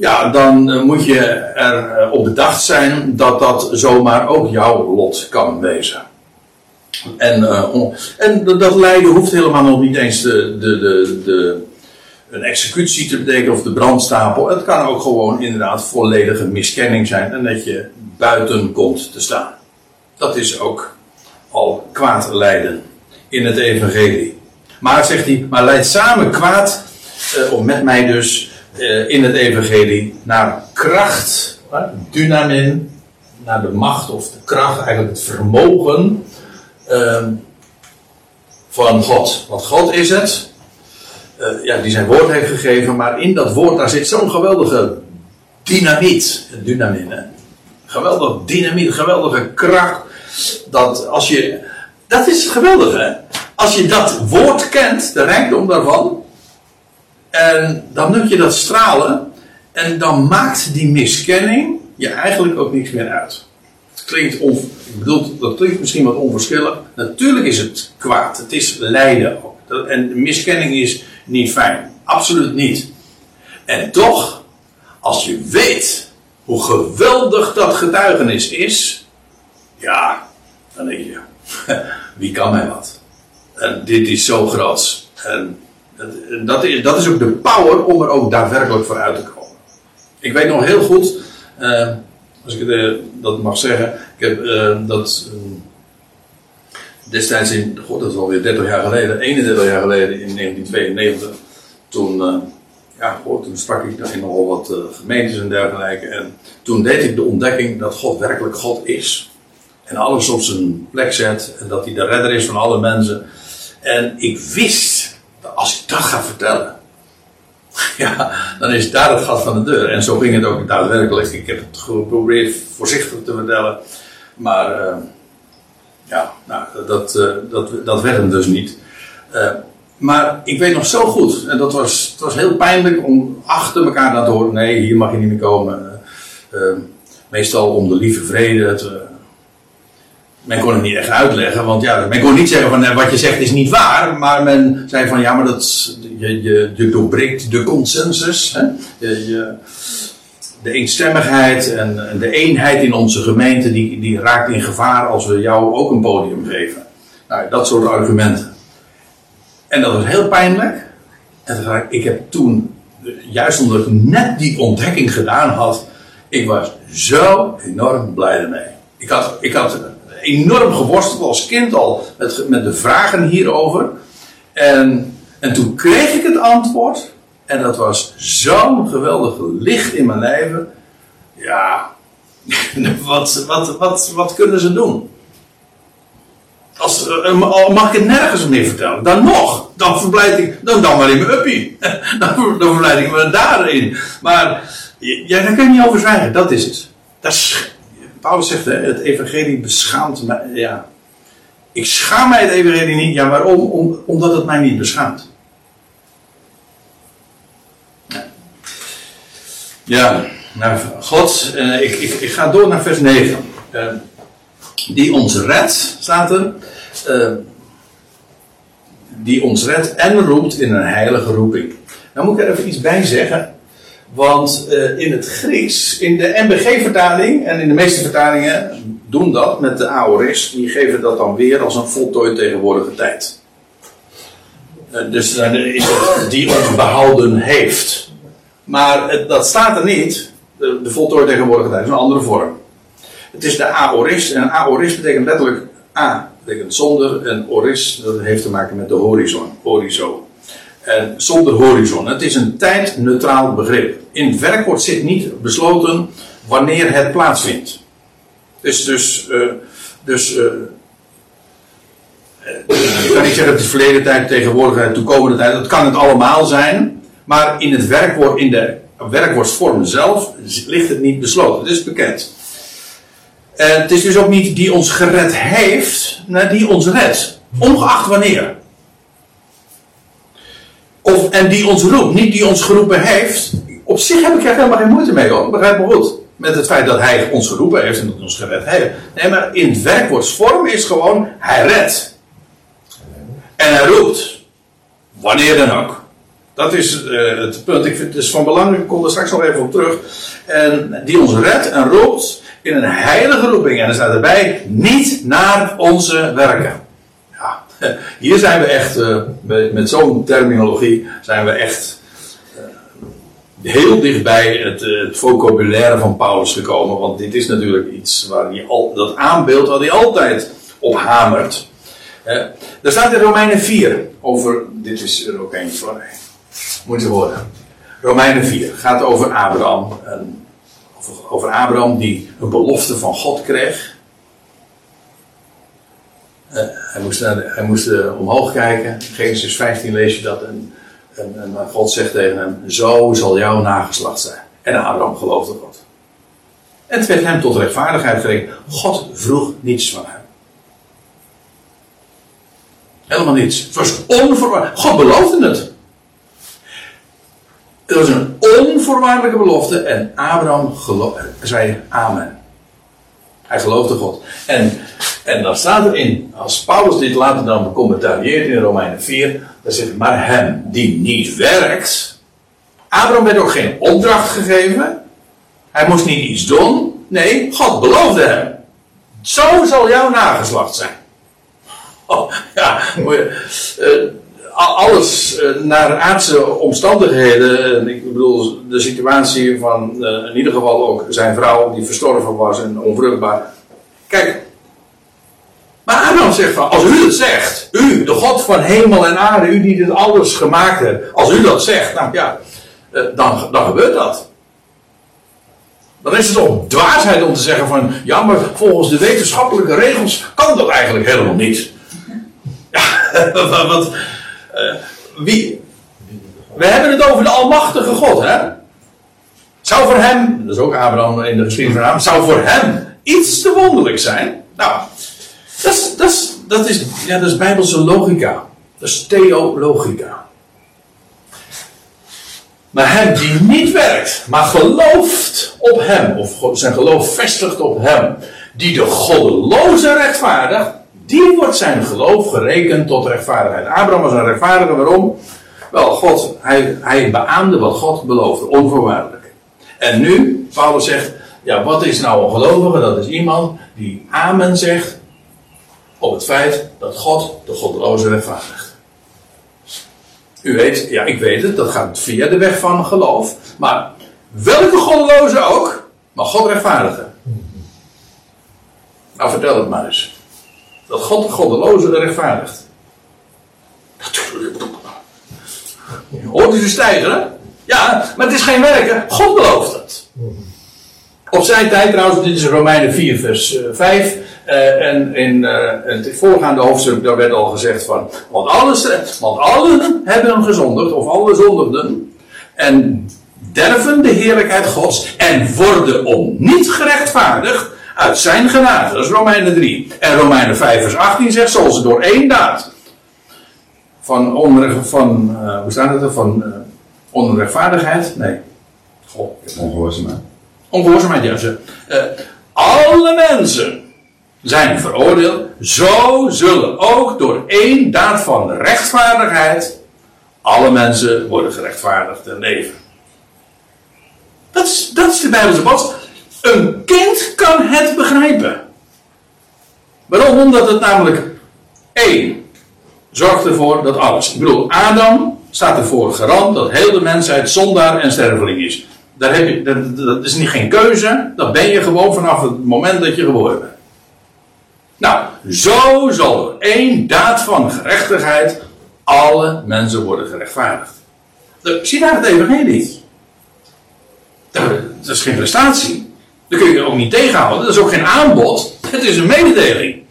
ja, dan eh, moet je er eh, op bedacht zijn dat dat zomaar ook jouw lot kan wezen. En, eh, en dat- lijden hoeft helemaal nog niet eens de, de, de, een executie te betekenen of de brandstapel. Het kan ook gewoon inderdaad volledige miskenning zijn en dat je buiten komt te staan. Dat is ook al kwaad lijden in het evangelie. Maar zegt hij, maar leid samen kwaad, eh, of met mij dus, eh, in het evangelie naar kracht, dynamin, naar de macht of de kracht, eigenlijk het vermogen ehm, van God. Want God is het, eh, ja, die zijn woord heeft gegeven, maar in dat woord daar zit zo'n geweldige dynamiet, dynamin, hè. Geweldig dynamiet, geweldige kracht. Dat als je. Dat is het geweldige, hè? Als je dat woord kent, de rijkdom daarvan. En dan nut je dat stralen. En dan maakt die miskenning je eigenlijk ook niks meer uit. Het klinkt, on, ik bedoel, dat klinkt misschien wat onverschillig. Natuurlijk is het kwaad. Het is lijden ook. En miskenning is niet fijn. Absoluut niet. En toch, als je weet hoe geweldig dat getuigenis is, ja, dan denk je, wie kan mij wat? En dit is zo groot. En dat, dat, is, dat is ook de power om er ook daadwerkelijk voor uit te komen. Ik weet nog heel goed, eh, als ik het, eh, dat mag zeggen, ik heb eh, dat eh, destijds in, god, dat is alweer 30 jaar geleden, 31 jaar geleden in 1992, toen, ja, goed, toen sprak ik in nogal wat gemeentes en dergelijke. En toen deed ik de ontdekking dat God werkelijk God is. En alles op zijn plek zet. En dat hij de redder is van alle mensen. En ik wist, als ik dat ga vertellen. Ja, dan is daar het gat van de deur. En zo ging het ook daadwerkelijk. Ik heb het geprobeerd voorzichtig te vertellen. Maar eh, ja, nou, dat, eh, dat, dat werd hem dus niet. Eh, maar ik weet nog zo goed, en dat was, het was heel pijnlijk om achter elkaar dan te horen: nee, hier mag je niet meer komen. Meestal om de lieve vrede. te- men kon het niet echt uitleggen, want ja, men kon niet zeggen van eh, wat je zegt is niet waar, maar men zei van ja, maar dat, je, je, doorbreekt de consensus, hè? Je, je, de eenstemmigheid en, en de eenheid in onze gemeente, die, die raakt in gevaar als we jou ook een podium geven. Nou, dat soort argumenten. En dat was heel pijnlijk. En ik heb toen, juist omdat ik net die ontdekking gedaan had, ik was zo enorm blij ermee. Ik had, ik had enorm geworsteld als kind al met, met de vragen hierover. En, en toen kreeg ik het antwoord. En dat was zo'n geweldig licht in mijn leven. Ja, wat, wat, wat, wat kunnen ze doen? Als, eh, mag ik het nergens meer vertellen? Dan nog. Dan verblijd ik. Dan, dan maar in mijn uppie. Dan, dan verblijd ik me daarin. Maar ja, daar kun je niet over zwijgen. Dat is het. Dat is, Paulus zegt, hè, het evangelie beschaamt mij. Ja. Ik schaam mij het evangelie niet. Ja, waarom? Om, omdat het mij niet beschaamt. Ja, nou, God, eh, ik, ik, ga door naar vers 9. Uh, eh, die ons redt, staat er. Uh, die ons redt en roept in een heilige roeping. Nou moet ik er even iets bij zeggen. Want uh, in het Grieks, in de MBG-vertaling en in de meeste vertalingen doen dat met de aorist. Die geven dat dan weer als een voltooid tegenwoordige tijd. Uh, dus is die ons behouden heeft. Maar uh, dat staat er niet. De, de voltooid tegenwoordige tijd is een andere vorm. Het is de aorist. En aorist betekent letterlijk A betekent zonder. En oris, dat heeft te maken met de horizon. Horizon. En zonder horizon. Het is een tijdneutraal begrip. In het werkwoord zit niet besloten wanneer het plaatsvindt. Dus, dus, uh, dus uh, ik kan niet zeggen het verleden tijd, tegenwoordigheid, toekomende tijd. Dat kan het allemaal zijn. Maar in het werkwoord, in de werkwoordsvorm zelf, ligt het niet besloten. Het is bekend. En het is dus ook niet die ons gered heeft, maar die ons redt. Ongeacht wanneer. En die ons roept, niet die ons geroepen heeft. Op zich heb ik er helemaal geen moeite mee hoor, begrijp me goed. Met het feit dat hij ons geroepen heeft en dat ons gered heeft. Nee, maar in het werkwoordsvorm is gewoon, hij redt. En hij roept. Wanneer dan ook. Dat is uh, het punt. Ik vind het is van belang, ik kom er straks nog even op terug. En die ons redt en roept in een heilige roeping. En er staat erbij, niet naar onze werken. Hier zijn we echt, uh, met, zo'n terminologie, zijn we echt uh, heel dichtbij het, uh, het, vocabulaire van Paulus gekomen. Want dit is natuurlijk iets waar hij al, dat aanbeeld waar hij altijd op hamert. er staat in Romeinen 4 over, dit is er ook eentje van, moet je horen. Romeinen 4 gaat over Abraham. over, over Abraham die een belofte van God kreeg. Uh, hij moest, moest uh, omhoog kijken. Genesis 15 lees je dat. En, en, God zegt tegen hem: Zo zal jouw nageslacht zijn. En Abraham geloofde God. En het werd hem tot rechtvaardigheid gerekend. God vroeg niets van hem. Helemaal niets. Het was onvoorwaardelijk. God beloofde het. Het was een onvoorwaardelijke belofte. En Abraham zei amen. Hij geloofde God. En en dan staat erin, als Paulus dit later dan becommentarieert in Romeinen 4, dan zegt hij, maar hem die niet werkt. Abraham werd ook geen opdracht gegeven. Hij moest niet iets doen. Nee, God beloofde hem. Zo zal jouw nageslacht zijn. Oh, ja, uh, alles uh, naar aardse omstandigheden. Ik bedoel, de situatie van uh, in ieder geval ook zijn vrouw die verstorven was en onvruchtbaar. Kijk, maar Abraham zegt van, als u het zegt, u, de God van hemel en aarde, u die dit alles gemaakt hebt, als u dat zegt, nou ja, eh, dan, dan gebeurt dat. Dan is het toch dwaasheid om te zeggen van, ja, maar volgens de wetenschappelijke regels kan dat eigenlijk helemaal niet. Ja, want, uh, wie, we hebben het over de almachtige God, hè? Zou voor hem, dat is ook Abraham in de geschiedenis van zou voor hem iets te wonderlijk zijn? Nou, dat is, dat is, dat is, ja, dat is bijbelse logica. Dat is theologica. Maar hem die niet werkt, maar gelooft op hem, of zijn geloof vestigt op hem, die de goddeloze rechtvaardigt, die wordt zijn geloof gerekend tot rechtvaardigheid. Abraham was een rechtvaardige, waarom? Wel, God, hij, hij beaamde wat God beloofde, onvoorwaardelijk. En nu, Paulus zegt, ja, wat is nou een gelovige? Dat is iemand die amen zegt op het feit dat God de goddeloze rechtvaardigt. U weet, ja, ik weet het, dat gaat via de weg van geloof. Maar welke goddeloze ook, maar God rechtvaardigen. Nou, vertel het maar eens. Dat God de goddeloze rechtvaardigt. Natuurlijk. Hoort u ze stijgen? Ja, maar het is geen werken. God belooft het. Op zijn tijd trouwens, dit is Romeinen 4 vers 5. Uh, en in uh, het voorgaande hoofdstuk daar werd al gezegd van, want, alles, want allen hebben gezondigd, of alle zondigden, en derven de heerlijkheid gods, en worden om niet gerechtvaardigd uit zijn genade. Dat is Romeinen 3. En Romeinen 5 vers 18 zegt, zoals ze door één daad van, onrecht, van uh, hoe staat het er, van onrechtvaardigheid, nee, God, ongehoorzaamheid. Ongehoorzaamheid, ja. Ze, alle mensen zijn veroordeeld, zo zullen ook door één daad van rechtvaardigheid alle mensen worden gerechtvaardigd en leven. Dat is, dat is de Bijbelse boodschap. Een kind kan het begrijpen. Waarom? Omdat het namelijk één zorgt ervoor dat alles. Ik bedoel, Adam staat ervoor garant dat heel de mensheid zondaar en sterveling is. Daar heb je, dat, dat is niet geen keuze, dat ben je gewoon vanaf het moment dat je geboren bent. Nou, zo zal er één daad van gerechtigheid alle mensen worden gerechtvaardigd. Zie daar het evangelie. Dat is geen prestatie. Dat kun je ook niet tegenhouden. Dat is ook geen aanbod. Het is een mededeling.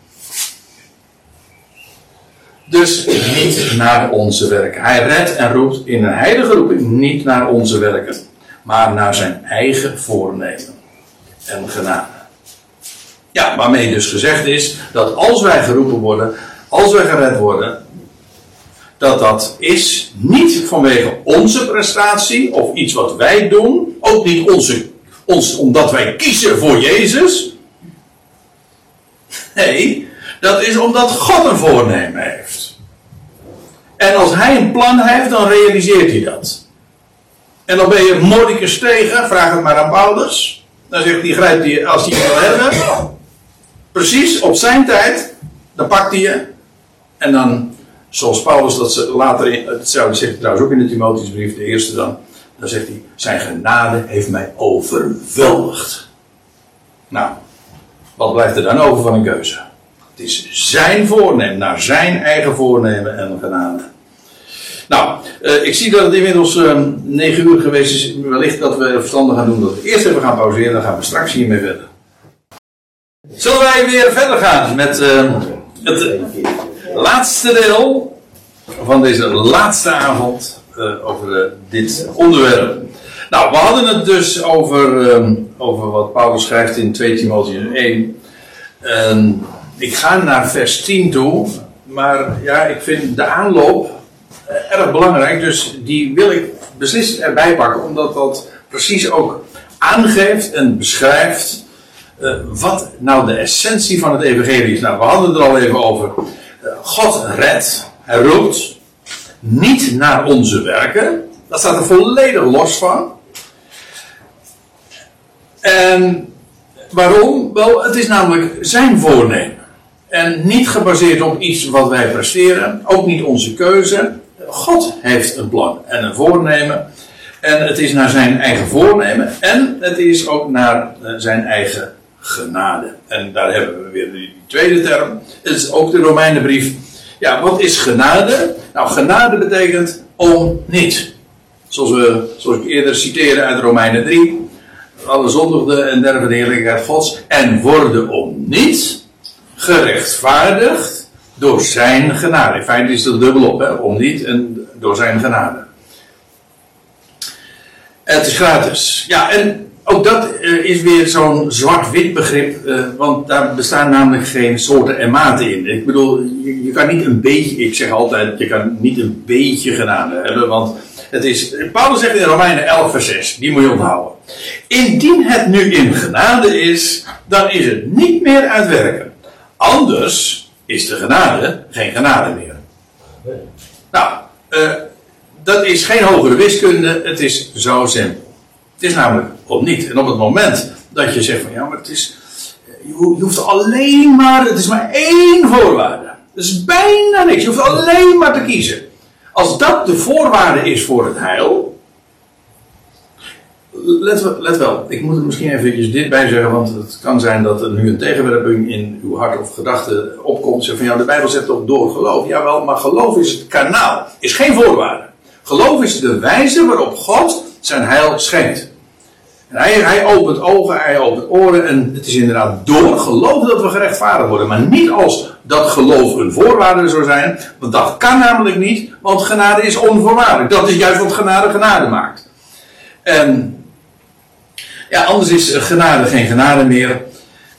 Dus niet naar onze werken. Hij redt en roept in een heilige roeping niet naar onze werken, maar naar zijn eigen voornemen en genade. Ja, waarmee dus gezegd is dat als wij geroepen worden, als wij gered worden, dat dat is niet vanwege onze prestatie of iets wat wij doen, ook niet onze, ons, omdat wij kiezen voor Jezus. Nee, dat is omdat God een voornemen heeft. En als hij een plan heeft, dan realiseert hij dat. En dan ben je Mordicus tegen, vraag het maar aan Paulus. Dan zegt hij, grijpt hij, als hij wil hebben, precies op zijn tijd, dan pakt hij je. En dan, zoals Paulus dat ze later, in, dat zegt trouwens ook in de Timotheusbrief, de eerste dan, dan zegt hij, zijn genade heeft mij overweldigd. Nou, wat blijft er dan over van een keuze? Het is zijn voornemen, naar zijn eigen voornemen en genade. Nou, uh, ik zie dat het inmiddels uh, 9 uur geweest is. Wellicht dat we verstandig gaan doen dat we eerst even gaan pauzeren. Dan gaan we straks hiermee verder. Zullen wij weer verder gaan met uh, het laatste deel van deze laatste avond over dit onderwerp. Nou, we hadden het dus over, over wat Paulus schrijft in 2 Timotheus 1. Ik ga naar vers 10 toe, maar ja, ik vind de aanloop erg belangrijk, dus die wil ik beslist erbij pakken, omdat dat precies ook aangeeft en beschrijft uh, wat nou de essentie van het evangelie is. Nou, we hadden het er al even over. God redt, hij roept, niet naar onze werken. Dat staat er volledig los van. En waarom? Wel, het is namelijk zijn voornemen. En niet gebaseerd op iets wat wij presteren, ook niet onze keuze. God heeft een plan en een voornemen. En het is naar zijn eigen voornemen en het is ook naar eh, zijn eigen genade. En daar hebben we weer die tweede term. Het is ook de Romeinenbrief. Ja, wat is genade? Nou, genade betekent om niet. Zoals, we, zoals ik eerder citeerde uit Romeinen 3. Alle zondigden en derven de heerlijkheid gods. En worden om niet gerechtvaardigd door zijn genade. In feite is het dubbel op, hè? om niet en door zijn genade. Het is gratis. Ja, en ook dat uh, is weer zo'n zwart-wit begrip, uh, want daar bestaan namelijk geen soorten en maten in. Ik bedoel, je, kan niet een beetje, ik zeg altijd, je kan niet een beetje genade hebben, want het is, Paulus zegt in Romeinen 11 vers 6, die moet je onthouden. Indien het nu in genade is, dan is het niet meer uitwerken. Anders is de genade geen genade meer. Nou, uh, dat is geen hogere wiskunde, het is zo simpel. Het is namelijk op niet. En op het moment dat je zegt van ja, maar het is, je hoeft alleen maar, het is maar één voorwaarde. Het is bijna niks, je hoeft alleen maar te kiezen. als dat de voorwaarde is voor het heil. Let, wel- ik moet er misschien even dit bij zeggen, want het kan zijn dat er nu een tegenwerping in uw hart of gedachten opkomt. Zeg van ja, de Bijbel zegt toch door geloof. Jawel, maar geloof is het kanaal, is geen voorwaarde. Geloof is de wijze waarop God zijn heil schenkt. En hij, hij opent ogen, hij opent oren en het is inderdaad door geloof dat we gerechtvaardigd worden. Maar niet als dat geloof een voorwaarde zou zijn, want dat kan namelijk niet, want genade is onvoorwaardelijk. Dat is juist wat genade genade maakt. En ja, anders is genade geen genade meer.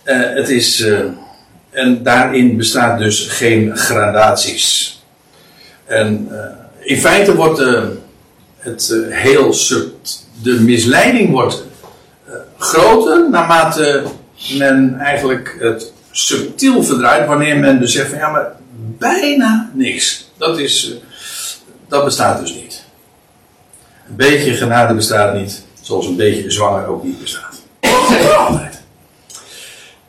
Eh, het is, eh, en daarin bestaat dus geen gradaties. En eh, in feite wordt het heel sub- de misleiding wordt groter naarmate men eigenlijk het subtiel verdraait wanneer men zegt van ja maar bijna niks. Dat is, eh, dat bestaat dus niet. Een beetje genade bestaat niet, zoals een beetje zwanger ook niet bestaat.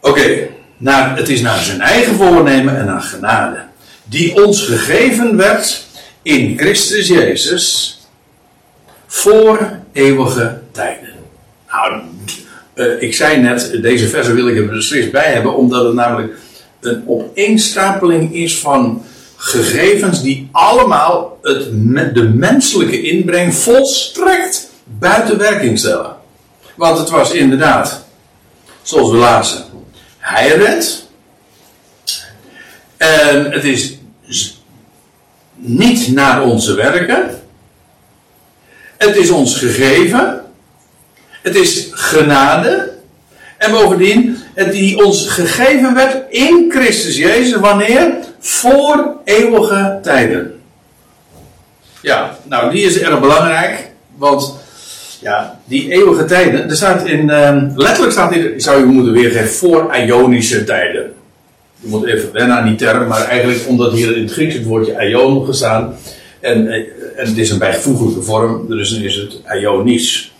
Oké, naar- het is naar zijn eigen voornemen en naar genade. Die ons gegeven werd in Christus Jezus voor eeuwige tijden. Nou, eh, ik zei net, deze versen wil ik er beslist bij hebben, omdat het namelijk een opeenstapeling is van gegevens die allemaal het, de menselijke inbreng volstrekt buiten werking stellen. Want het was inderdaad, zoals we lazen, hij. En het is niet naar onze werken. Het is ons gegeven. Het is genade. En bovendien, het die ons gegeven werd in Christus Jezus. Wanneer? Voor eeuwige tijden. Ja, nou die is erg belangrijk. Want ja, die eeuwige tijden. Er staat in, ehm, letterlijk staat ik zou je moeten weergeven, voor Ionische tijden. Je moet even wennen aan die term, maar eigenlijk omdat hier in het Grieks het woordje aion gestaan. En, eh, en het is een bijvoeglijke vorm, dus dan is het ionisch.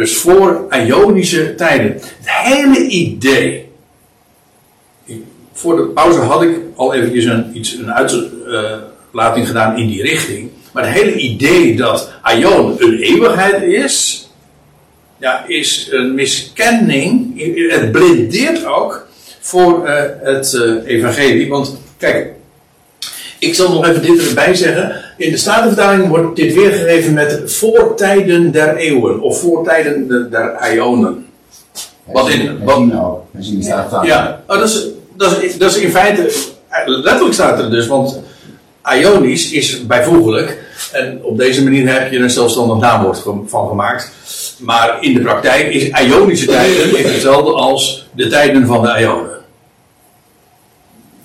Dus voor Ionische tijden. Het hele idee. Voor de pauze had ik al eventjes een, iets, een uitlating gedaan in die richting. Maar het hele idee dat Aion een eeuwigheid is, ja, is een miskenning. Het blindeert ook voor eh, het eh, evangelie. Want kijk, ik zal nog even dit erbij zeggen. In de Statenvertaling wordt dit weergegeven met voortijden der eeuwen. Of voortijden de- der ionen. Wat in- wat- staan. Ja, oh, dat, is, dat, is, dat is in feite, letterlijk staat er dus, want Ionisch is bijvoeglijk. En op deze manier heb je een zelfstandig naamwoord van gemaakt. Maar in de praktijk is Ionische tijden is hetzelfde als de tijden van de Ionen.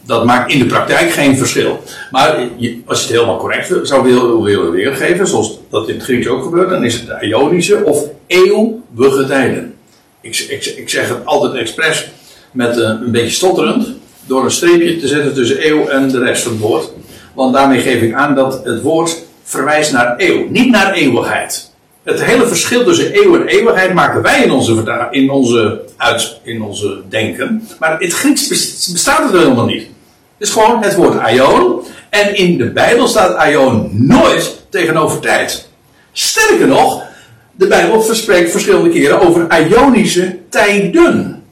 Dat maakt in de praktijk geen verschil. Maar als je het helemaal correct zou willen, willen weergeven, zoals dat in het Grieks ook gebeurt, dan is het de Ionische of eeuwige tijden. Ik, ik, zeg het altijd expres met eh, een beetje stotterend, door een streepje te zetten tussen eeuw en de rest van het woord. Want daarmee geef ik aan dat het woord verwijst naar eeuw, niet naar eeuwigheid. Het hele verschil tussen eeuw en eeuwigheid maken wij in onze, in onze, uit, in onze denken. Maar in het Grieks bes- bestaat het helemaal niet. Het is gewoon het woord aion. En in de Bijbel staat aion nooit tegenover tijd. Sterker nog, de Bijbel verspreekt verschillende keren over ionische tijden.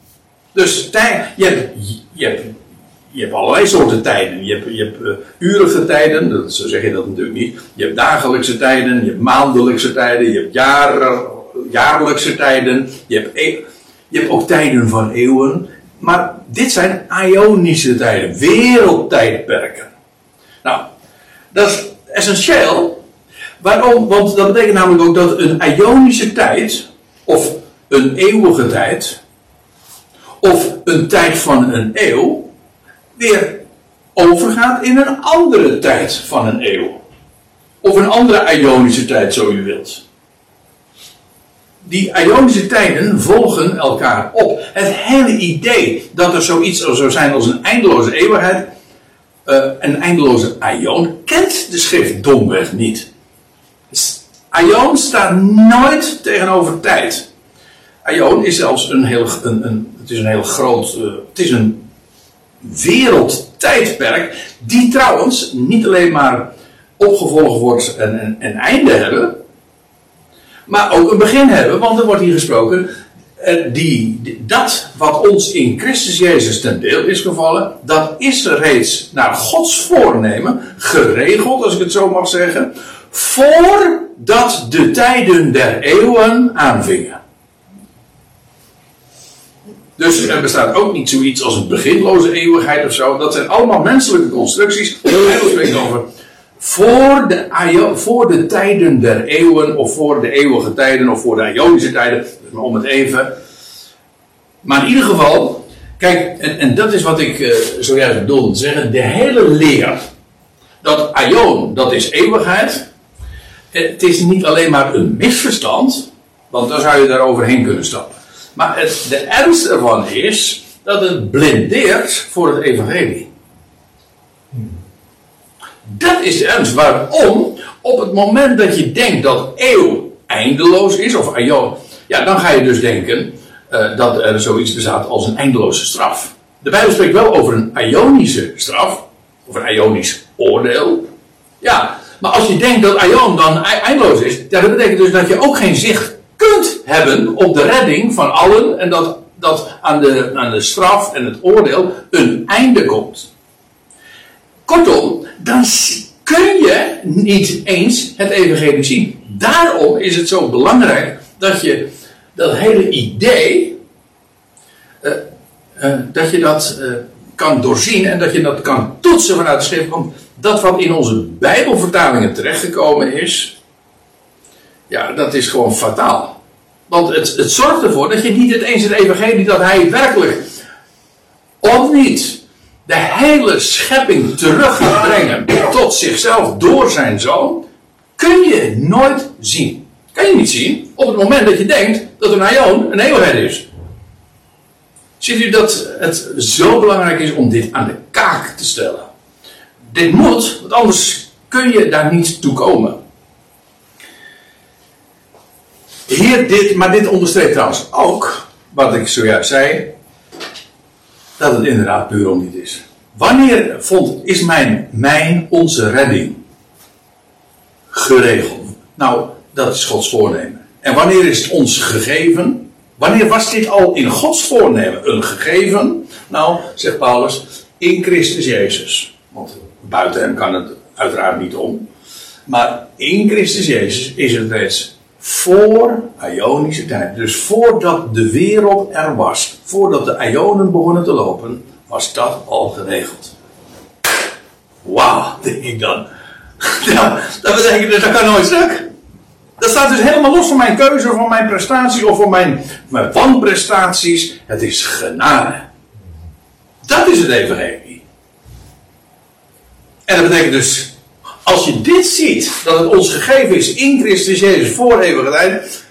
Dus je, hebt, je, hebt, je hebt allerlei soorten tijden. Je hebt, je hebt urige tijden, dat, zo zeg je dat natuurlijk niet. Je hebt dagelijkse tijden, je hebt maandelijkse tijden, je hebt jaar, jaarlijkse tijden. Je hebt, e- je hebt ook tijden van eeuwen. Maar dit zijn ionische tijden, wereldtijdperken. Nou, dat is essentieel. Waarom? Want dat betekent namelijk ook dat een ionische tijd, of een eeuwige tijd, of een tijd van een eeuw, weer overgaat in een andere tijd van een eeuw. Of een andere ionische tijd, zo u wilt. Die ionische tijden volgen elkaar op. Het hele idee dat er zoiets zou zijn als een eindeloze eeuwigheid, eh, een eindeloze aion, kent de schrift domweg niet. Aion staat nooit tegenover tijd. Aion is zelfs een heel, een, een, het is een heel groot, eh, het is een wereldtijdperk, die trouwens niet alleen maar opgevolgd wordt en een, einde hebben. Maar ook een begin hebben, want er wordt hier gesproken. Eh, Die, dat wat ons in Christus Jezus ten deel is gevallen, dat is reeds naar Gods voornemen geregeld, als ik het zo mag zeggen, voordat de tijden der eeuwen aanvingen. Dus er bestaat ook niet zoiets als een beginloze eeuwigheid of zo. Dat zijn allemaal menselijke constructies. De Bijbel spreekt over voor de, voor de tijden der eeuwen, of voor de eeuwige tijden, of voor de Ionische tijden, om het even. Maar in ieder geval, kijk, en, en dat is wat ik eh, zojuist bedoelde te zeggen, de hele leer, dat Aion, dat is eeuwigheid, eh, het is niet alleen maar een misverstand, want dan zou je daar overheen kunnen stappen. Maar het, de ernst ervan is dat het blindeert voor het evangelie. Dat is de ernst. Waarom? Op het moment dat je denkt dat eeuw eindeloos is, of aion, ja, dan ga je dus denken eh, dat er zoiets bestaat als een eindeloze straf. De Bijbel spreekt wel over een ionische straf, of een ionisch oordeel. Ja, maar als je denkt dat aion dan eindeloos is, ja, dat betekent dus dat je ook geen zicht kunt hebben op de redding van allen en dat, dat aan, de, aan de straf en het oordeel een einde komt. Kortom, dan kun je niet eens het evangelie zien. Daarom is het zo belangrijk dat je dat hele idee, eh, eh, dat je dat eh, kan doorzien en dat je dat kan toetsen vanuit de schrift. Want dat wat in onze Bijbelvertalingen terechtgekomen is, ja, dat is gewoon fataal. Want het, het zorgt ervoor dat je niet het eens het evangelie dat hij werkelijk, of niet, de hele schepping terug gaat brengen tot zichzelf door zijn zoon, kun je nooit zien. Kan je niet zien op het moment dat je denkt dat een aion een eeuwigheid is. Ziet u dat het zo belangrijk is om dit aan de kaak te stellen? Dit moet, want anders kun je daar niet toe komen. Hier dit, maar dit onderstreept trouwens ook, wat ik zojuist zei, dat het inderdaad puur niet is. Wanneer vond, is mijn, mijn, onze redding geregeld? Nou, dat is Gods voornemen. En wanneer is het ons gegeven? Wanneer was dit al in Gods voornemen een gegeven? Nou, zegt Paulus, in Christus Jezus. Want buiten hem kan het uiteraard niet om. Maar in Christus Jezus is het reeds voor Ionische tijd. Dus voordat de wereld er was, voordat de Ionen begonnen te lopen, was dat al geregeld. Wauw, denk ik dan. Ja, dat betekent dus, dat kan nooit stuk. Dat staat dus helemaal los van mijn keuze, van mijn prestatie of van mijn, mijn wanprestaties. Het is genade. Dat is het evangelie. En dat betekent dus, als je dit ziet, dat het ons gegeven is in Christus Jezus voor eeuwige tijd.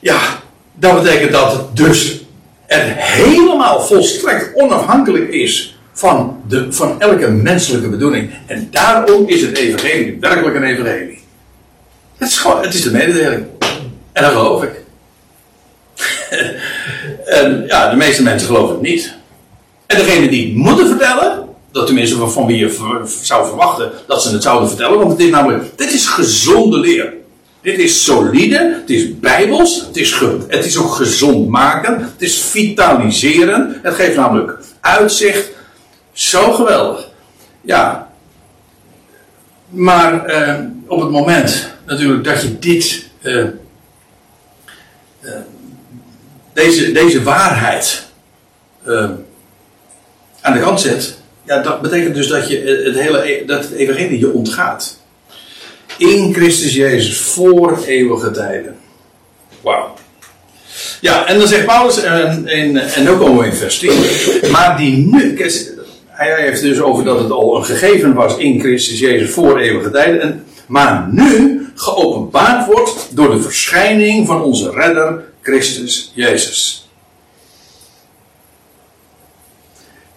Ja, dat betekent dat het dus er helemaal volstrekt onafhankelijk is van, de, van elke menselijke bedoeling. En daarom is het evangelie werkelijk een evangelie. Het is, gewoon, het is de mededeling. En dat geloof ik. en ja, de meeste mensen geloven het niet. En degene die moeten vertellen, dat tenminste van, van wie je zou verwachten dat ze het zouden vertellen, want het is namelijk, dit is gezonde leer. Dit is solide, het is bijbels, het is, het is ook gezondmakend, het is vitaliserend, het geeft namelijk uitzicht. Zo geweldig. Ja. Maar eh, op het moment natuurlijk dat je dit, eh, eh, deze, deze waarheid eh, aan de kant zet, ja, dat betekent dus dat, je het hele, e- dat het evangelie je ontgaat. In Christus Jezus voor eeuwige tijden. Wauw. Ja, en dan zegt Paulus, en, en, en nu komen we in vers 10. Maar die nu, hij heeft dus over dat het al een gegeven was in Christus Jezus voor eeuwige tijden. En, maar nu geopenbaard wordt door de verschijning van onze redder Christus Jezus.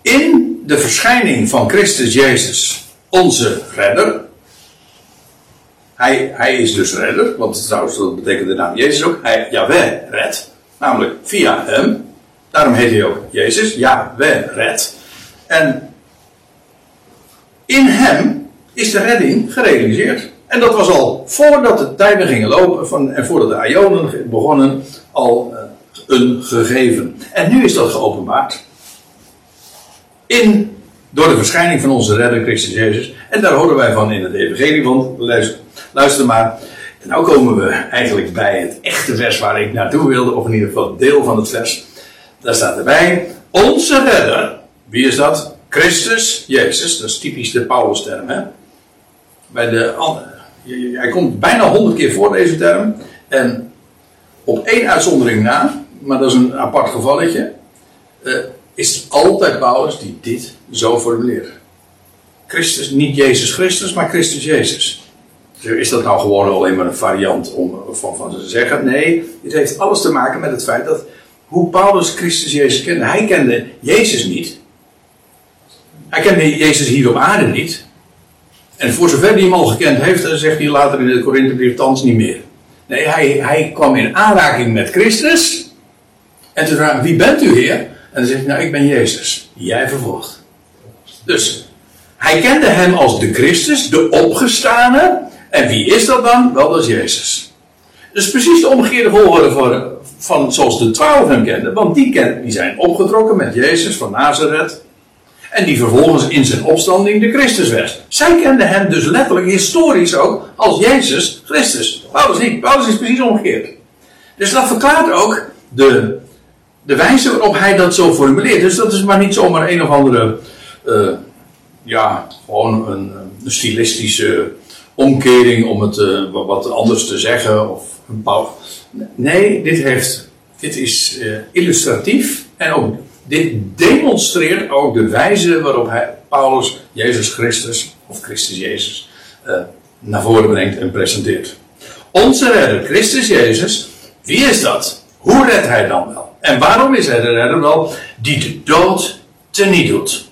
In de verschijning van Christus Jezus, onze redder. Hij, hij is dus redder, want trouwens dat betekent de naam Jezus ook. Hij, Yahweh redt, namelijk via hem. Daarom heet hij ook Jezus, Yahweh redt. En in hem is de redding gerealiseerd. En dat was al voordat de tijden gingen lopen van, en voordat de Ionen begonnen al uh, een gegeven. En nu is dat geopenbaard. In, door de verschijning van onze redder Christus Jezus. En daar horen wij van in het evangelie, want luister, luister maar. En nu komen we eigenlijk bij het echte vers waar ik naartoe wilde, of in ieder geval deel van het vers. Daar staat erbij, onze redder, wie is dat? Christus, Jezus, dat is typisch de Paulus-term. Hè? Bij de, hij komt bijna honderd keer voor deze term. En op één uitzondering na, maar dat is een apart gevalletje, uh, is altijd Paulus die dit zo formuleert. Christus, niet Jezus Christus, maar Christus Jezus. Is dat nou gewoon alleen maar een variant om, van, van te zeggen? Nee, dit heeft alles te maken met het feit dat hoe Paulus Christus Jezus kende. Hij kende Jezus niet. Hij kende Jezus hier op aarde niet. En voor zover hij hem al gekend heeft, dan zegt hij later in de Korinthebrief thans niet meer. Nee, hij, hij kwam in aanraking met Christus. En toen vraagt wie bent u heer? En dan zegt hij, nou ik ben Jezus, jij vervolgt. Dus, hij kende hem als de Christus, de opgestane. En wie is dat dan? Wel, dat is Jezus. Dus precies de omgekeerde volgorde van, zoals de twaalf hem kenden. Want die, die zijn opgetrokken met Jezus van Nazareth. En die vervolgens in zijn opstanding de Christus werd. Zij kenden hem dus letterlijk historisch ook als Jezus Christus. Paulus niet. Paulus is precies omgekeerd. Dus dat verklaart ook de, de wijze waarop hij dat zo formuleert. Dus dat is maar niet zomaar een of andere, uh, ja, gewoon een, stilistische omkering om het uh, wat anders te zeggen. Of een pauw. Nee, dit, heeft, dit is uh, illustratief en ook dit demonstreert ook de wijze waarop hij, Paulus Jezus Christus, of Christus Jezus, naar voren brengt en presenteert. Onze redder, Christus Jezus, wie is dat? Hoe redt hij dan wel? En waarom is hij de redder wel? Die de dood teniet doet.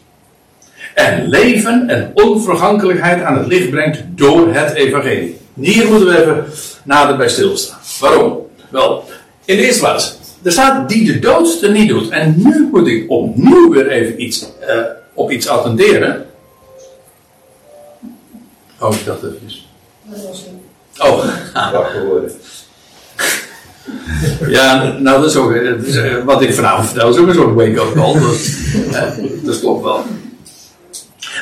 En leven en onvergankelijkheid aan het licht brengt door het evangelie. Hier moeten we even nader bij stilstaan. Waarom? Wel, in de eerste plaats, er staat die de dood er niet doet. En nu moet ik opnieuw weer even iets, uh, op iets attenderen. Oh, ik dacht even. Oh, wacht geworden. Ja, nou dat is ook, dat is, uh, wat ik vanavond vertel, is ook een soort wake-up call. Dat, uh, dat klopt wel.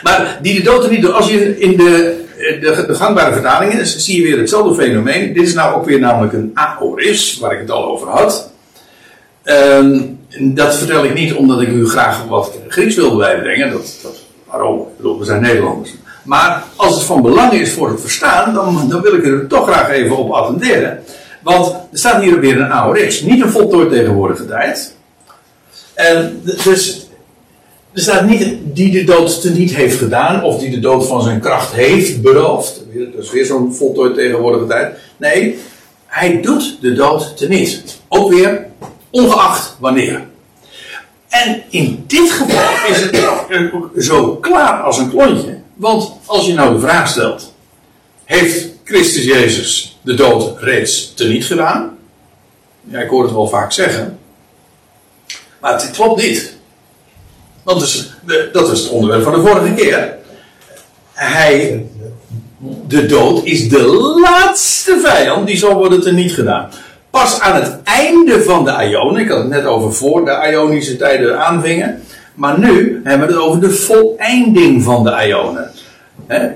Maar die de dood niet doet, als je in de, de, de gangbare vertalingen zie je weer hetzelfde fenomeen. Dit is nou ook weer namelijk een aoris, waar ik het al over had. Um, dat vertel ik niet omdat ik u graag wat Grieks wil bijbrengen. Dat, dat, waarom? Ik bedoel, we zijn Nederlanders. Maar als het van belang is voor het verstaan, dan, dan wil ik er toch graag even op attenderen. Want er staat hier weer een aorix. Niet een voltooid tegenwoordige tijd. En dus er staat niet die de dood teniet heeft gedaan, of die de dood van zijn kracht heeft beroofd. Dat is weer zo'n voltooid tegenwoordige tijd. Nee, hij doet de dood teniet. Ook weer Ongeacht wanneer. En in dit geval is het zo klaar als een klontje. Want als je nou de vraag stelt: Heeft Christus Jezus de dood reeds teniet gedaan? Ja, ik hoor het wel vaak zeggen. Maar het klopt niet. Want is, dat is het onderwerp van de vorige keer. Hij, de dood is de laatste vijand die zal worden teniet gedaan pas aan het einde van de Ionen, ik had het net over voor de Ionische tijden aanvingen, maar nu hebben we het over de voleinding van de Ionen.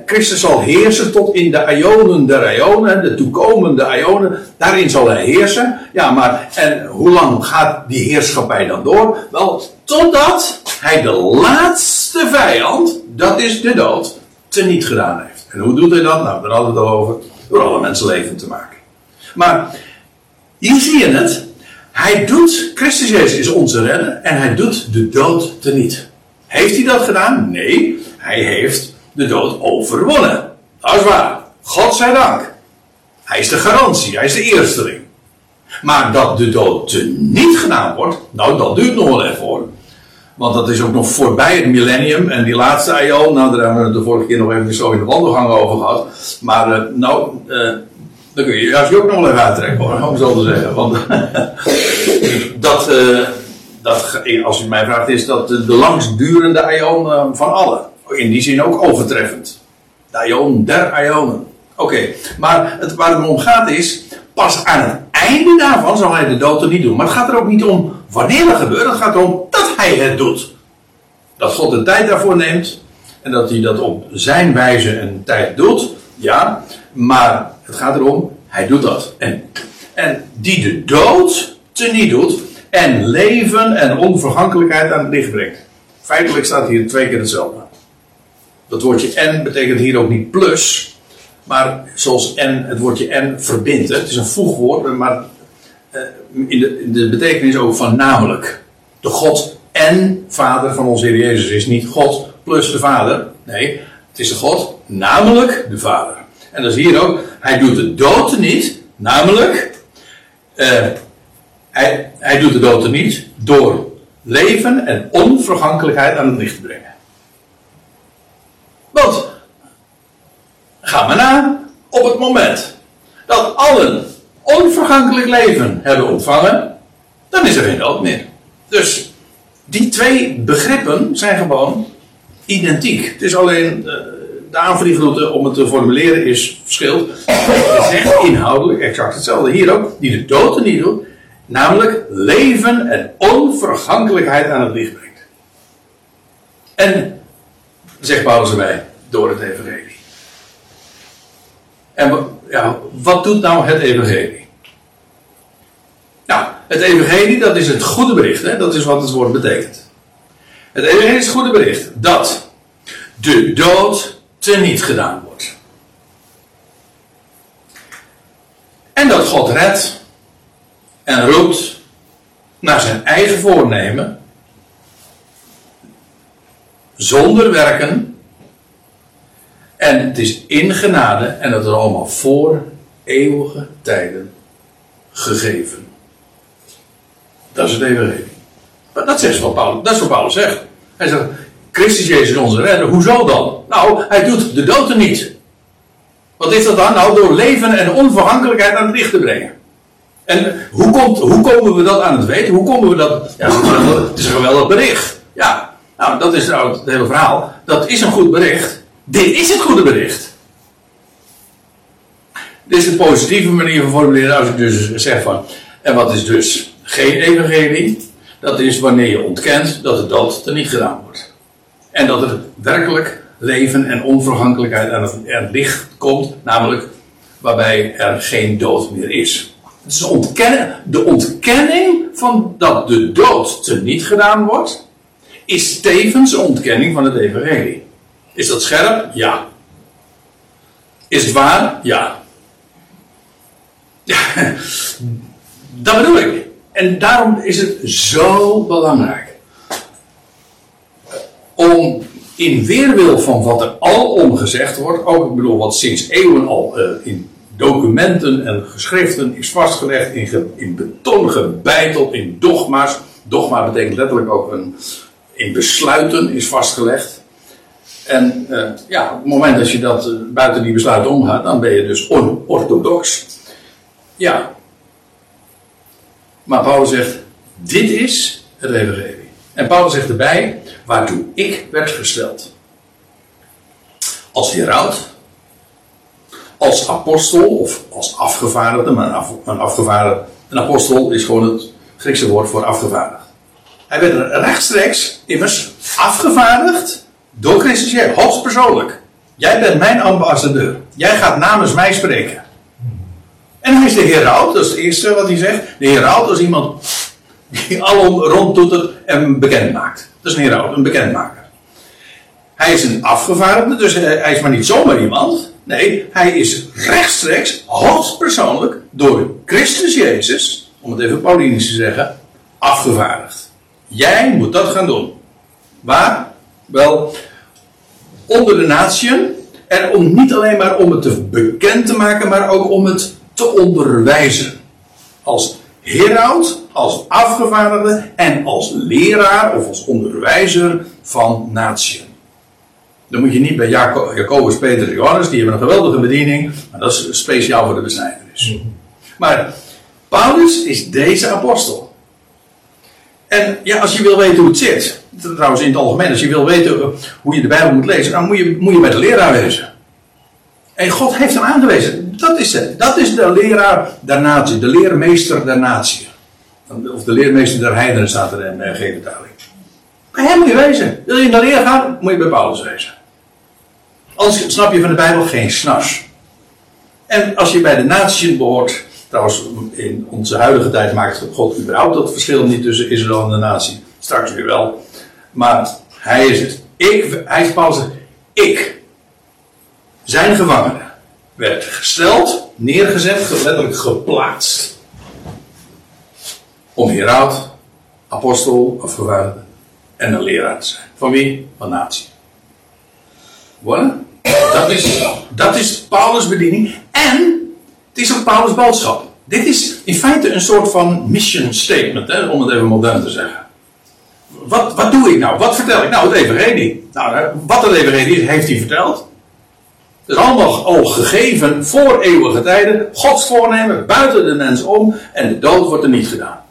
Christus zal heersen tot in de Ionen der Ionen, de toekomende Ionen, daarin zal hij heersen. Ja, maar en hoe lang gaat die heerschappij dan door? Wel, totdat hij de laatste vijand, dat is de dood, teniet gedaan heeft. En hoe doet hij dat? Nou, daar hadden we het al over, door alle mensen leven te maken. Maar hier zie je het. Hij doet, Christus Jezus is onze redder en hij doet de dood teniet. Heeft hij dat gedaan? Nee, hij heeft de dood overwonnen. Dat is waar. God zij dank. Hij is de garantie, hij is de eersteling. Maar dat de dood niet gedaan wordt, nou dat duurt nog wel even hoor. Want dat is ook nog voorbij het millennium en die laatste eeuw. Nou, daar hebben we de vorige keer nog even zo in de wandelgang over gehad. Maar uh, nou, uh, dan kun je juist ook nog wel even uittrekken hoor, om zo te zeggen. Want dat, uh, dat, als u mij vraagt, is dat de, de langstdurende uh, van alle. In die zin ook overtreffend. De der Ionen. Oké, maar het, waar het om gaat is, pas aan het einde daarvan zal hij de dood er niet doen. Maar het gaat er ook niet om wanneer dat gebeurt, het gaat erom dat hij het doet. Dat God de tijd daarvoor neemt en dat hij dat op zijn wijze en tijd doet, ja, maar het gaat erom, hij doet dat. En, en die de dood teniet doet en leven en onvergankelijkheid aan het licht brengt. Feitelijk staat hier twee keer hetzelfde. Dat woordje en betekent hier ook niet plus, maar zoals en, het woordje en verbindt. Het is een voegwoord, maar eh, in de, in de betekenis ook van namelijk. De God en Vader van onze Heer Jezus is niet God plus de Vader. Nee, het is de God, namelijk de Vader. En dat is hier ook, hij doet de dood niet, namelijk, uh, hij, hij doet de dood niet door leven en onvergankelijkheid aan het licht te brengen. Want, ga maar na, op het moment dat allen onvergankelijk leven hebben ontvangen, dan is er geen dood meer. Dus die twee begrippen zijn gewoon identiek. Het is alleen uh, de aanvliegroute om het te formuleren is verschilt. Het is echt inhoudelijk exact hetzelfde. Hier ook, die de dood niet doet, namelijk leven en onvergankelijkheid aan het licht brengt. En, zegt Paulus erbij, door het evangelie. En ja, wat doet nou het evangelie? Nou, het evangelie dat is het goede bericht, hè? dat is wat het woord betekent. Het evangelie is het goede bericht dat de dood teniet gedaan wordt. En dat God redt en roept naar zijn eigen voornemen, zonder werken, en het is in genade en dat is allemaal voor eeuwige tijden gegeven. Dat is het evangelie. Maar dat, zegt wat Paulus, dat is wat Paulus zegt. Hij zegt, Christus Jezus onze redder. Hoezo dan? Nou, hij doet de dood er niet. Wat is dat dan? Nou, door leven en onvergankelijkheid aan het licht te brengen. En hoe, komt, hoe komen we dat aan het weten? Hoe komen we dat... Ja, het is een geweldig bericht. Ja, nou, dat is nou het hele verhaal. Dat is een goed bericht. Dit is het goede bericht. Dit is de positieve manier van formuleren als ik dus zeg van... En wat is dus geen evangelie? Dat is wanneer je ontkent dat de dood er niet gedaan wordt. En dat er werkelijk leven en onvergankelijkheid aan het, licht komt, namelijk waarbij er geen dood meer is. Ontkennen, de ontkenning van dat de dood te niet gedaan wordt, is tevens een ontkenning van het evangelie. Is dat scherp? Ja. Is het waar? Ja. Dat bedoel ik. En daarom is het zo belangrijk om in weerwil van wat er al gezegd wordt, ook ik bedoel wat sinds eeuwen al uh, in documenten en geschriften is vastgelegd, in, in beton gebeiteld, in dogma's. Dogma betekent letterlijk ook een, in besluiten is vastgelegd. En uh, ja, op het moment dat je dat uh, buiten die besluiten omgaat, dan ben je dus onorthodox. Ja. Maar Paulus zegt, dit is het evangelie. En Paulus zegt erbij, waartoe ik werd gesteld. Als heraut, als apostel of als afgevaardigde, maar een, afgevaardigde, een apostel is gewoon het Griekse woord voor afgevaardigd. Hij werd rechtstreeks, immers, afgevaardigd door Christus Jezus. Jij bent mijn ambassadeur. Jij gaat namens mij spreken. En hij is de heraut, dat is het eerste wat hij zegt. De heraut is iemand die alom rondtoetert en bekend maakt. Dat is een hero, een bekendmaker. Hij is een afgevaardigde, dus hij is maar niet zomaar iemand. Nee, hij is rechtstreeks, hoogstpersoonlijk, door Christus Jezus, om het even Paulinisch te zeggen, afgevaardigd. Jij moet dat gaan doen. Waar? Wel, onder de natieën. En om niet alleen maar om het te bekend te maken, maar ook om het te onderwijzen. Als heraut, als afgevaardigde en als leraar of als onderwijzer van natieën. Dan moet je niet bij Jaco Jacobus, Peter en Johannes, die hebben een geweldige bediening, maar dat is speciaal voor de besnijdenis. Maar Paulus is deze apostel. En ja, als je wil weten hoe het zit, trouwens in het algemeen, als je wil weten hoe je de Bijbel moet lezen, dan moet je, moet je bij de leraar wezen. En God heeft hem aangewezen. Dat is. Dat is de leraar der natie. De leermeester der natie. Of de leermeester der heidenen staat er in de G-vertaling. Bij hem moet je wezen. Wil je naar leer gaan, moet je bij Paulus wezen. Anders snap je van de Bijbel geen snars. En als je bij de natie behoort, trouwens in onze huidige tijd maakt God überhaupt dat verschil niet tussen Israël en de natie. Straks weer wel. Maar hij is het. Ik, hij is Paulus, ik, zijn gevangene, werd gesteld, neergezet, letterlijk geplaatst. Om hieruit apostel of gevaarlijke en een leraar te zijn. Van wie? Van natie. Voilà. Dat is, dat is Paulus' bediening. En het is ook Paulus' boodschap. Dit is in feite een soort van mission statement, hè, om het even modern te zeggen. Wat, wat doe ik nou? Wat vertel ik? Nou, het evangelie. Nou, wat het evangelie is, heeft hij verteld. Het is allemaal al gegeven voor eeuwige tijden. Gods voornemen buiten de mens om. En de dood wordt er niet gedaan.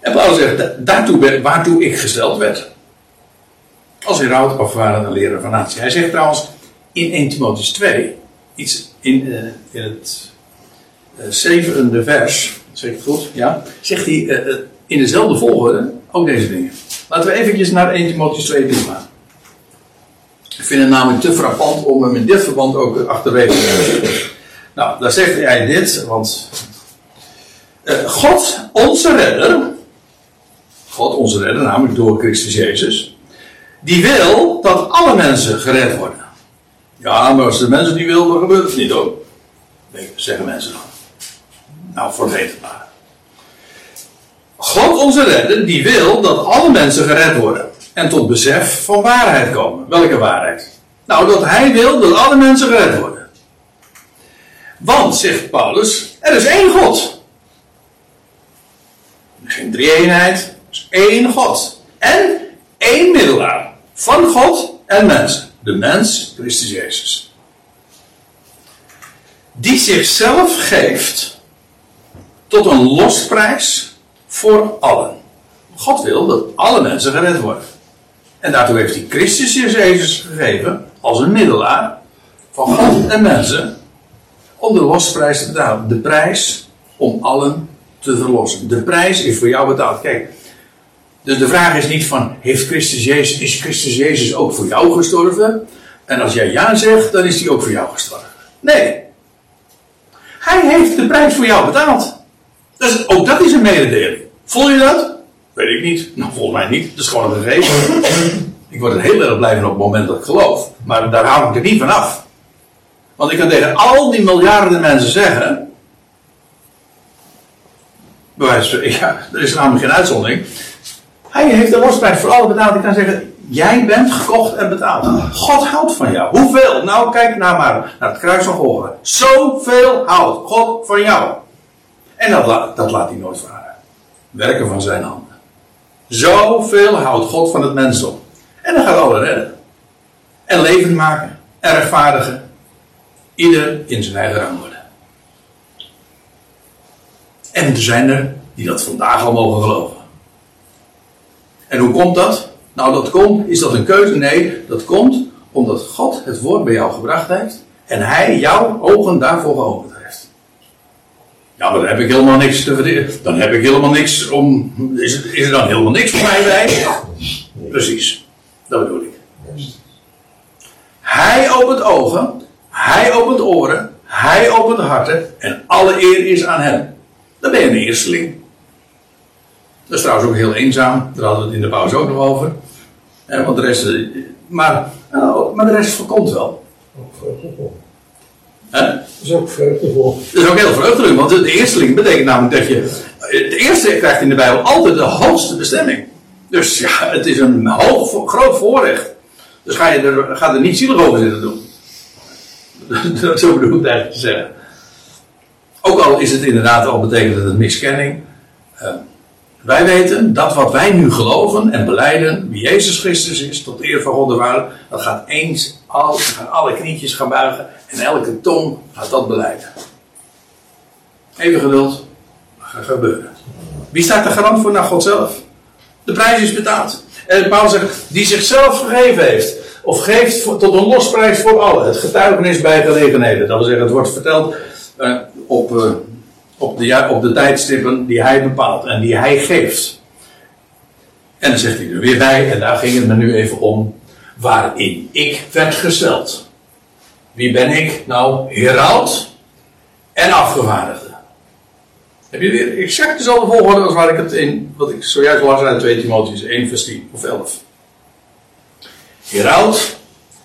En Paulus zegt, daartoe, waartoe ik gesteld werd. Als heraut of een leraar van natie. Hij zegt trouwens in 1 Timotheus 2, iets in, in het uh, zevende vers, zeg ik het goed? Ja. Zegt hij uh, in dezelfde volgorde ook deze dingen. Laten we eventjes naar 1 Timotheus 2 toe gaan. Ik vind het namelijk te frappant om hem in dit verband ook achterwege te zetten. Nou, daar zegt hij dit, want God, onze redder, God, onze redder, namelijk door Christus Jezus, die wil dat alle mensen gered worden. Ja, maar als de mensen die wil, dan gebeurt het niet hoor. Nee, zeggen mensen dan. Nou, vergeet het maar. God, onze redder, die wil dat alle mensen gered worden. En tot besef van waarheid komen. Welke waarheid? Nou, dat hij wil dat alle mensen gered worden. Want, zegt Paulus, er is één God. Geen drie-eenheid, één God. En één middelaar. Van God en mensen. De mens, Christus Jezus. Die zichzelf geeft tot een losprijs voor allen. God wil dat alle mensen gered worden. En daartoe heeft hij Christus Jezus gegeven als een middelaar van God en mensen om de losprijs te betalen. De prijs om allen te verlossen. De prijs is voor jou betaald. Kijk, dus de vraag is niet van, heeft Christus Jezus, is Christus Jezus ook voor jou gestorven? En als jij ja zegt, dan is hij ook voor jou gestorven. Nee. Hij heeft de prijs voor jou betaald. Dus ook dat is een mededeling. Voel je dat? Weet ik niet. Nou, volgens mij niet. Dat is gewoon een gegeven. ik word er heel erg blij van op het moment dat ik geloof. Maar daar hou ik er niet van af. Want ik kan tegen al die miljarden mensen zeggen. Bewijs, ja, er is namelijk geen uitzondering. Hij heeft de losprijs voor alle betaald. Ik kan zeggen, jij bent gekocht en betaald. God houdt van jou. Hoeveel? Nou, kijk nou maar naar het kruis van Golgotha. Zoveel houdt God van jou. En dat, dat laat hij nooit varen. Werken van zijn handen. Zoveel houdt God van het mensdom. En dan gaat alle redden. En levend maken. En rechtvaardigen. Ieder in zijn eigen rang worden. En er zijn er die dat vandaag al mogen geloven. En hoe komt dat? Nou, dat komt, is dat een keuze? Nee, dat komt omdat God het woord bij jou gebracht heeft en Hij jouw ogen daarvoor geopend. Ja, maar dan heb ik helemaal niks te verdedigen. Dan heb ik helemaal niks om. Is, is er dan helemaal niks voor mij bij? Precies, dat bedoel ik. Hij opent ogen, Hij opent oren, Hij opent harten en alle eer is aan Hem. Dan ben je een eersteling. Dat is trouwens ook heel eenzaam. Daar hadden we het in de pauze ook nog over. want de rest, eh, maar, oh, maar de rest voorkomt wel. Dat is ook vreugdevol. Dat is ook heel vreugdelijk, want de eersteling betekent namelijk dat je. De eerste krijgt in de Bijbel altijd de hoogste bestemming. Dus ja, het is een hoog, groot voorrecht. Dus ga je er, ga er niet zielig over zitten doen. Zo bedoel ik het eigenlijk te zeggen. Ook al is het inderdaad al betekent het een miskenning. Uh, wij weten dat wat wij nu geloven en beleiden, wie Jezus Christus is, tot eer van God de waarde, dat gaat eens, al, gaan alle knietjes gaan buigen en elke tong gaat dat beleiden. Even geduld, gaat gebeuren. Wie staat er garant voor naar God zelf? De prijs is betaald. En Paulus zegt, die zichzelf gegeven heeft. Of geeft tot een losprijs voor allen. Het getuigenis bij gelegenheden. Dat wil zeggen, het wordt verteld uh, op, uh, op, de, op de tijdstippen die hij bepaalt. En die hij geeft. En dan zegt hij er weer bij. En daar ging het me nu even om. Waarin ik werd gesteld. Wie ben ik? Nou, heraut en afgevaardigde. Heb je weer exact dezelfde volgorde als waar ik het in, wat ik zojuist las uit 2 Timotheus 1 vers 10 of 11. Hieruit.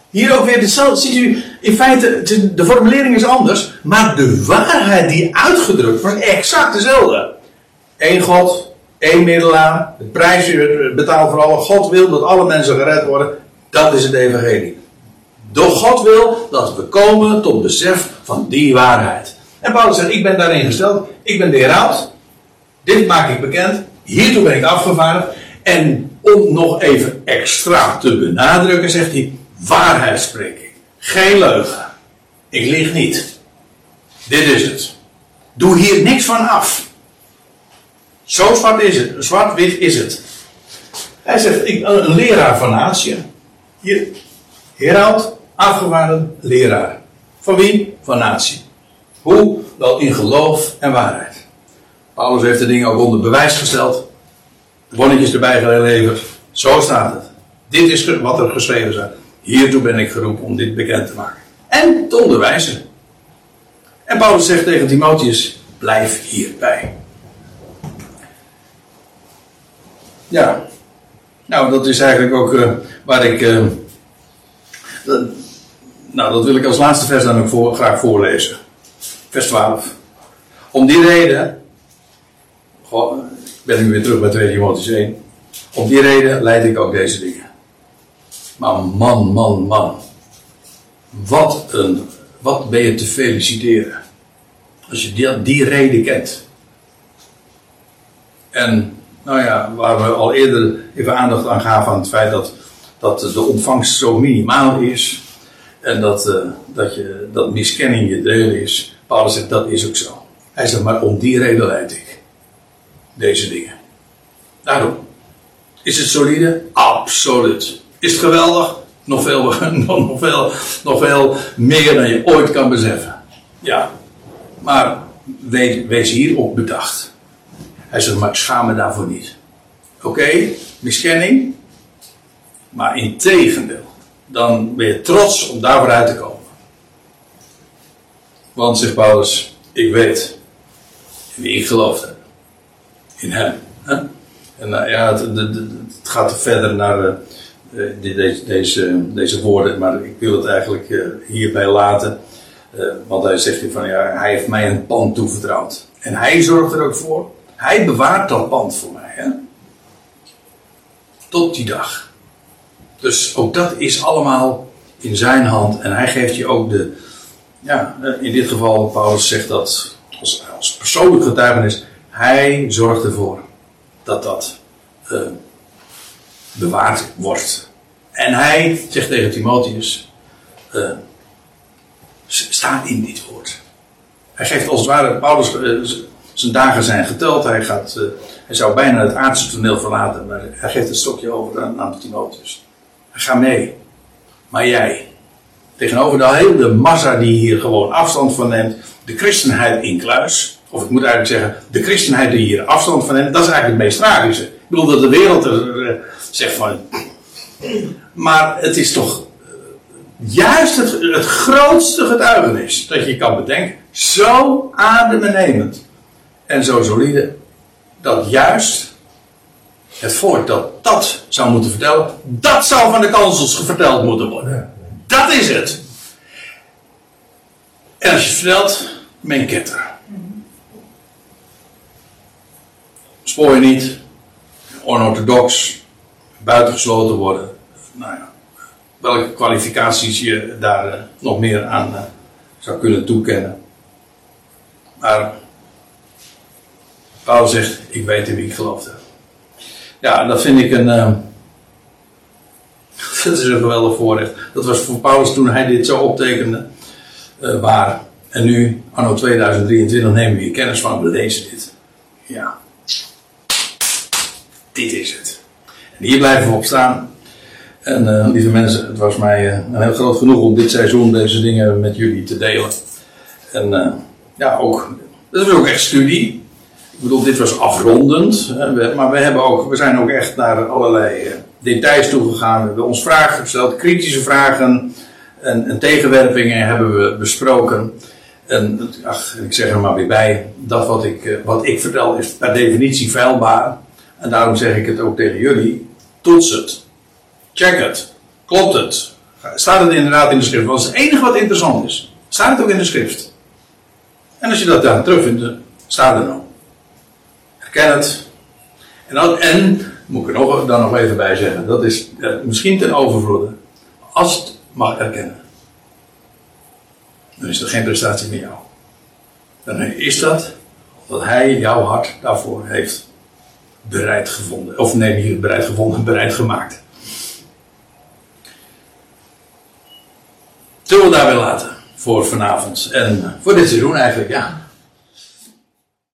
Hier ook weer dezelfde. Ziet u, in feite, de formulering is anders, maar de waarheid die uitgedrukt wordt exact dezelfde. Eén God, één middelaar, het prijs betaalt voor alle. God wil dat alle mensen gered worden. Dat is het evangelie. Door God wil dat we komen tot besef van die waarheid. En Paulus zegt, ik ben daarin gesteld. Ik ben de heraut. Dit maak ik bekend. Hiertoe ben ik afgevaardigd. En om nog even extra te benadrukken, zegt hij, waarheid spreek ik. Geen leugen. Ik lieg niet. Dit is het. Doe hier niks van af. Zo zwart is het. Zwart-wit is het. Hij zegt, ik, een leraar van natie. Hier, heraut, afgevaardigd leraar. Van wie? Van natie. Hoe? Wel in geloof en waarheid. Paulus heeft de dingen ook onder bewijs gesteld. Bonnetjes erbij geleverd. Zo staat het. Dit is wat er geschreven staat. Hiertoe ben ik geroepen om dit bekend te maken. En te onderwijzen. En Paulus zegt tegen Timotheus: blijf hierbij. Ja. Nou, dat is eigenlijk ook uh, waar ik. Dat, nou, dat wil ik als laatste vers dan ook voor, graag voorlezen vers 12. Om die reden, goh, ik ben nu weer terug bij 2 Timotheus 1. Om die reden leid ik ook deze dingen. Maar man, man, man. Wat, een, wat ben je te feliciteren. Als je die, die reden kent. En, nou ja, waar we al eerder even aandacht aan gaven aan het feit dat, dat de ontvangst zo minimaal is. En dat, uh, dat, je, dat miskenning je deel is. Paulus zegt dat is ook zo. Hij zegt maar om die reden leid ik deze dingen. Daarom. Is het solide? Absoluut. Is het geweldig? Nog veel, nog, veel, nog veel meer dan je ooit kan beseffen. Ja. Maar wees, wees hierop bedacht. Hij zegt, maar schaam me daarvoor niet. Oké, miskenning. Maar in tegendeel. Dan ben je trots om daarvoor uit te komen. Want, zegt Paulus, ik weet wie ik geloof heb. In hem. En nou ja, het, het, gaat verder naar uh, deze, deze, woorden, maar ik wil het eigenlijk uh, hierbij laten. Uh, want hij zegt hier van ja, hij heeft mij een pand toevertrouwd. En hij zorgt er ook voor. Hij bewaart dat pand voor mij. Hè? Tot die dag. Dus ook dat is allemaal in zijn hand. En hij geeft je ook de, ja, eh, in dit geval, Paulus zegt dat als, als persoonlijk getuigenis. Hij zorgt ervoor dat dat uh, bewaard wordt. En hij zegt tegen Timotheus: uh, sta in dit woord. Hij geeft als het ware, Paulus, uh, zijn dagen zijn geteld. Hij, gaat, hij zou bijna het aardse toneel verlaten, maar hij geeft het stokje over aan, aan Timotheus. Gaat mee. Maar jij, Tegenover de hele massa die hier gewoon afstand van neemt. De christenheid in kluis. Of ik moet eigenlijk zeggen, de christenheid die hier afstand van neemt. Dat is eigenlijk het meest tragische. Ik bedoel dat de wereld er uh, zegt van. Maar het is toch uh, juist het, het grootste getuigenis dat je kan bedenken. Zo adembenemend. En zo solide. Dat juist het volk dat dat zou moeten vertellen. Dat zou van de kansels verteld moeten worden. Dat is het. En als je vertelt, mijn ketter. Spoor je niet, onorthodox, buitengesloten worden. Nou ja, welke kwalificaties je daar uh, nog meer aan uh, zou kunnen toekennen. Maar Paulus zegt, ik weet in wie ik geloof heb. Ja, dat vind ik een... Uh, dat is een geweldig voorrecht. Dat was voor Paulus toen hij dit zo optekende uh. En nu, anno 2023, nemen we hier kennis van. We lezen dit. Ja. Dit is het. En hier blijven we op staan. En eh, lieve mensen, het was mij uh, een heel groot genoeg om dit seizoen deze dingen met jullie te delen. En ja, ook, dat is ook echt studie. Ik bedoel, dit was afrondend. Maar we, hebben we zijn ook echt naar allerlei details toegegaan. We hebben ons vragen gesteld, kritische vragen en, en tegenwerpingen hebben we besproken. En ach, ik zeg er maar weer bij, dat wat ik, wat ik vertel is per definitie feilbaar. En daarom zeg ik het ook tegen jullie, toets het. Check het. Klopt het? Staat het inderdaad in de schrift? Dat is het enige wat interessant is. Staat het ook in de schrift? En als je dat daar terugvindt, staat er nog. Herken het. En, dan, en moet ik er nog, dan nog even bij zeggen, dat is eh, misschien ten overvloede. Als het mag erkennen, dan is dat geen prestatie meer jou. Dan is dat dat hij jouw hart daarvoor heeft bereid gevonden. Of nee, niet bereid gevonden, bereid gemaakt. Zullen we daarbij laten voor vanavond en voor dit seizoen eigenlijk, ja.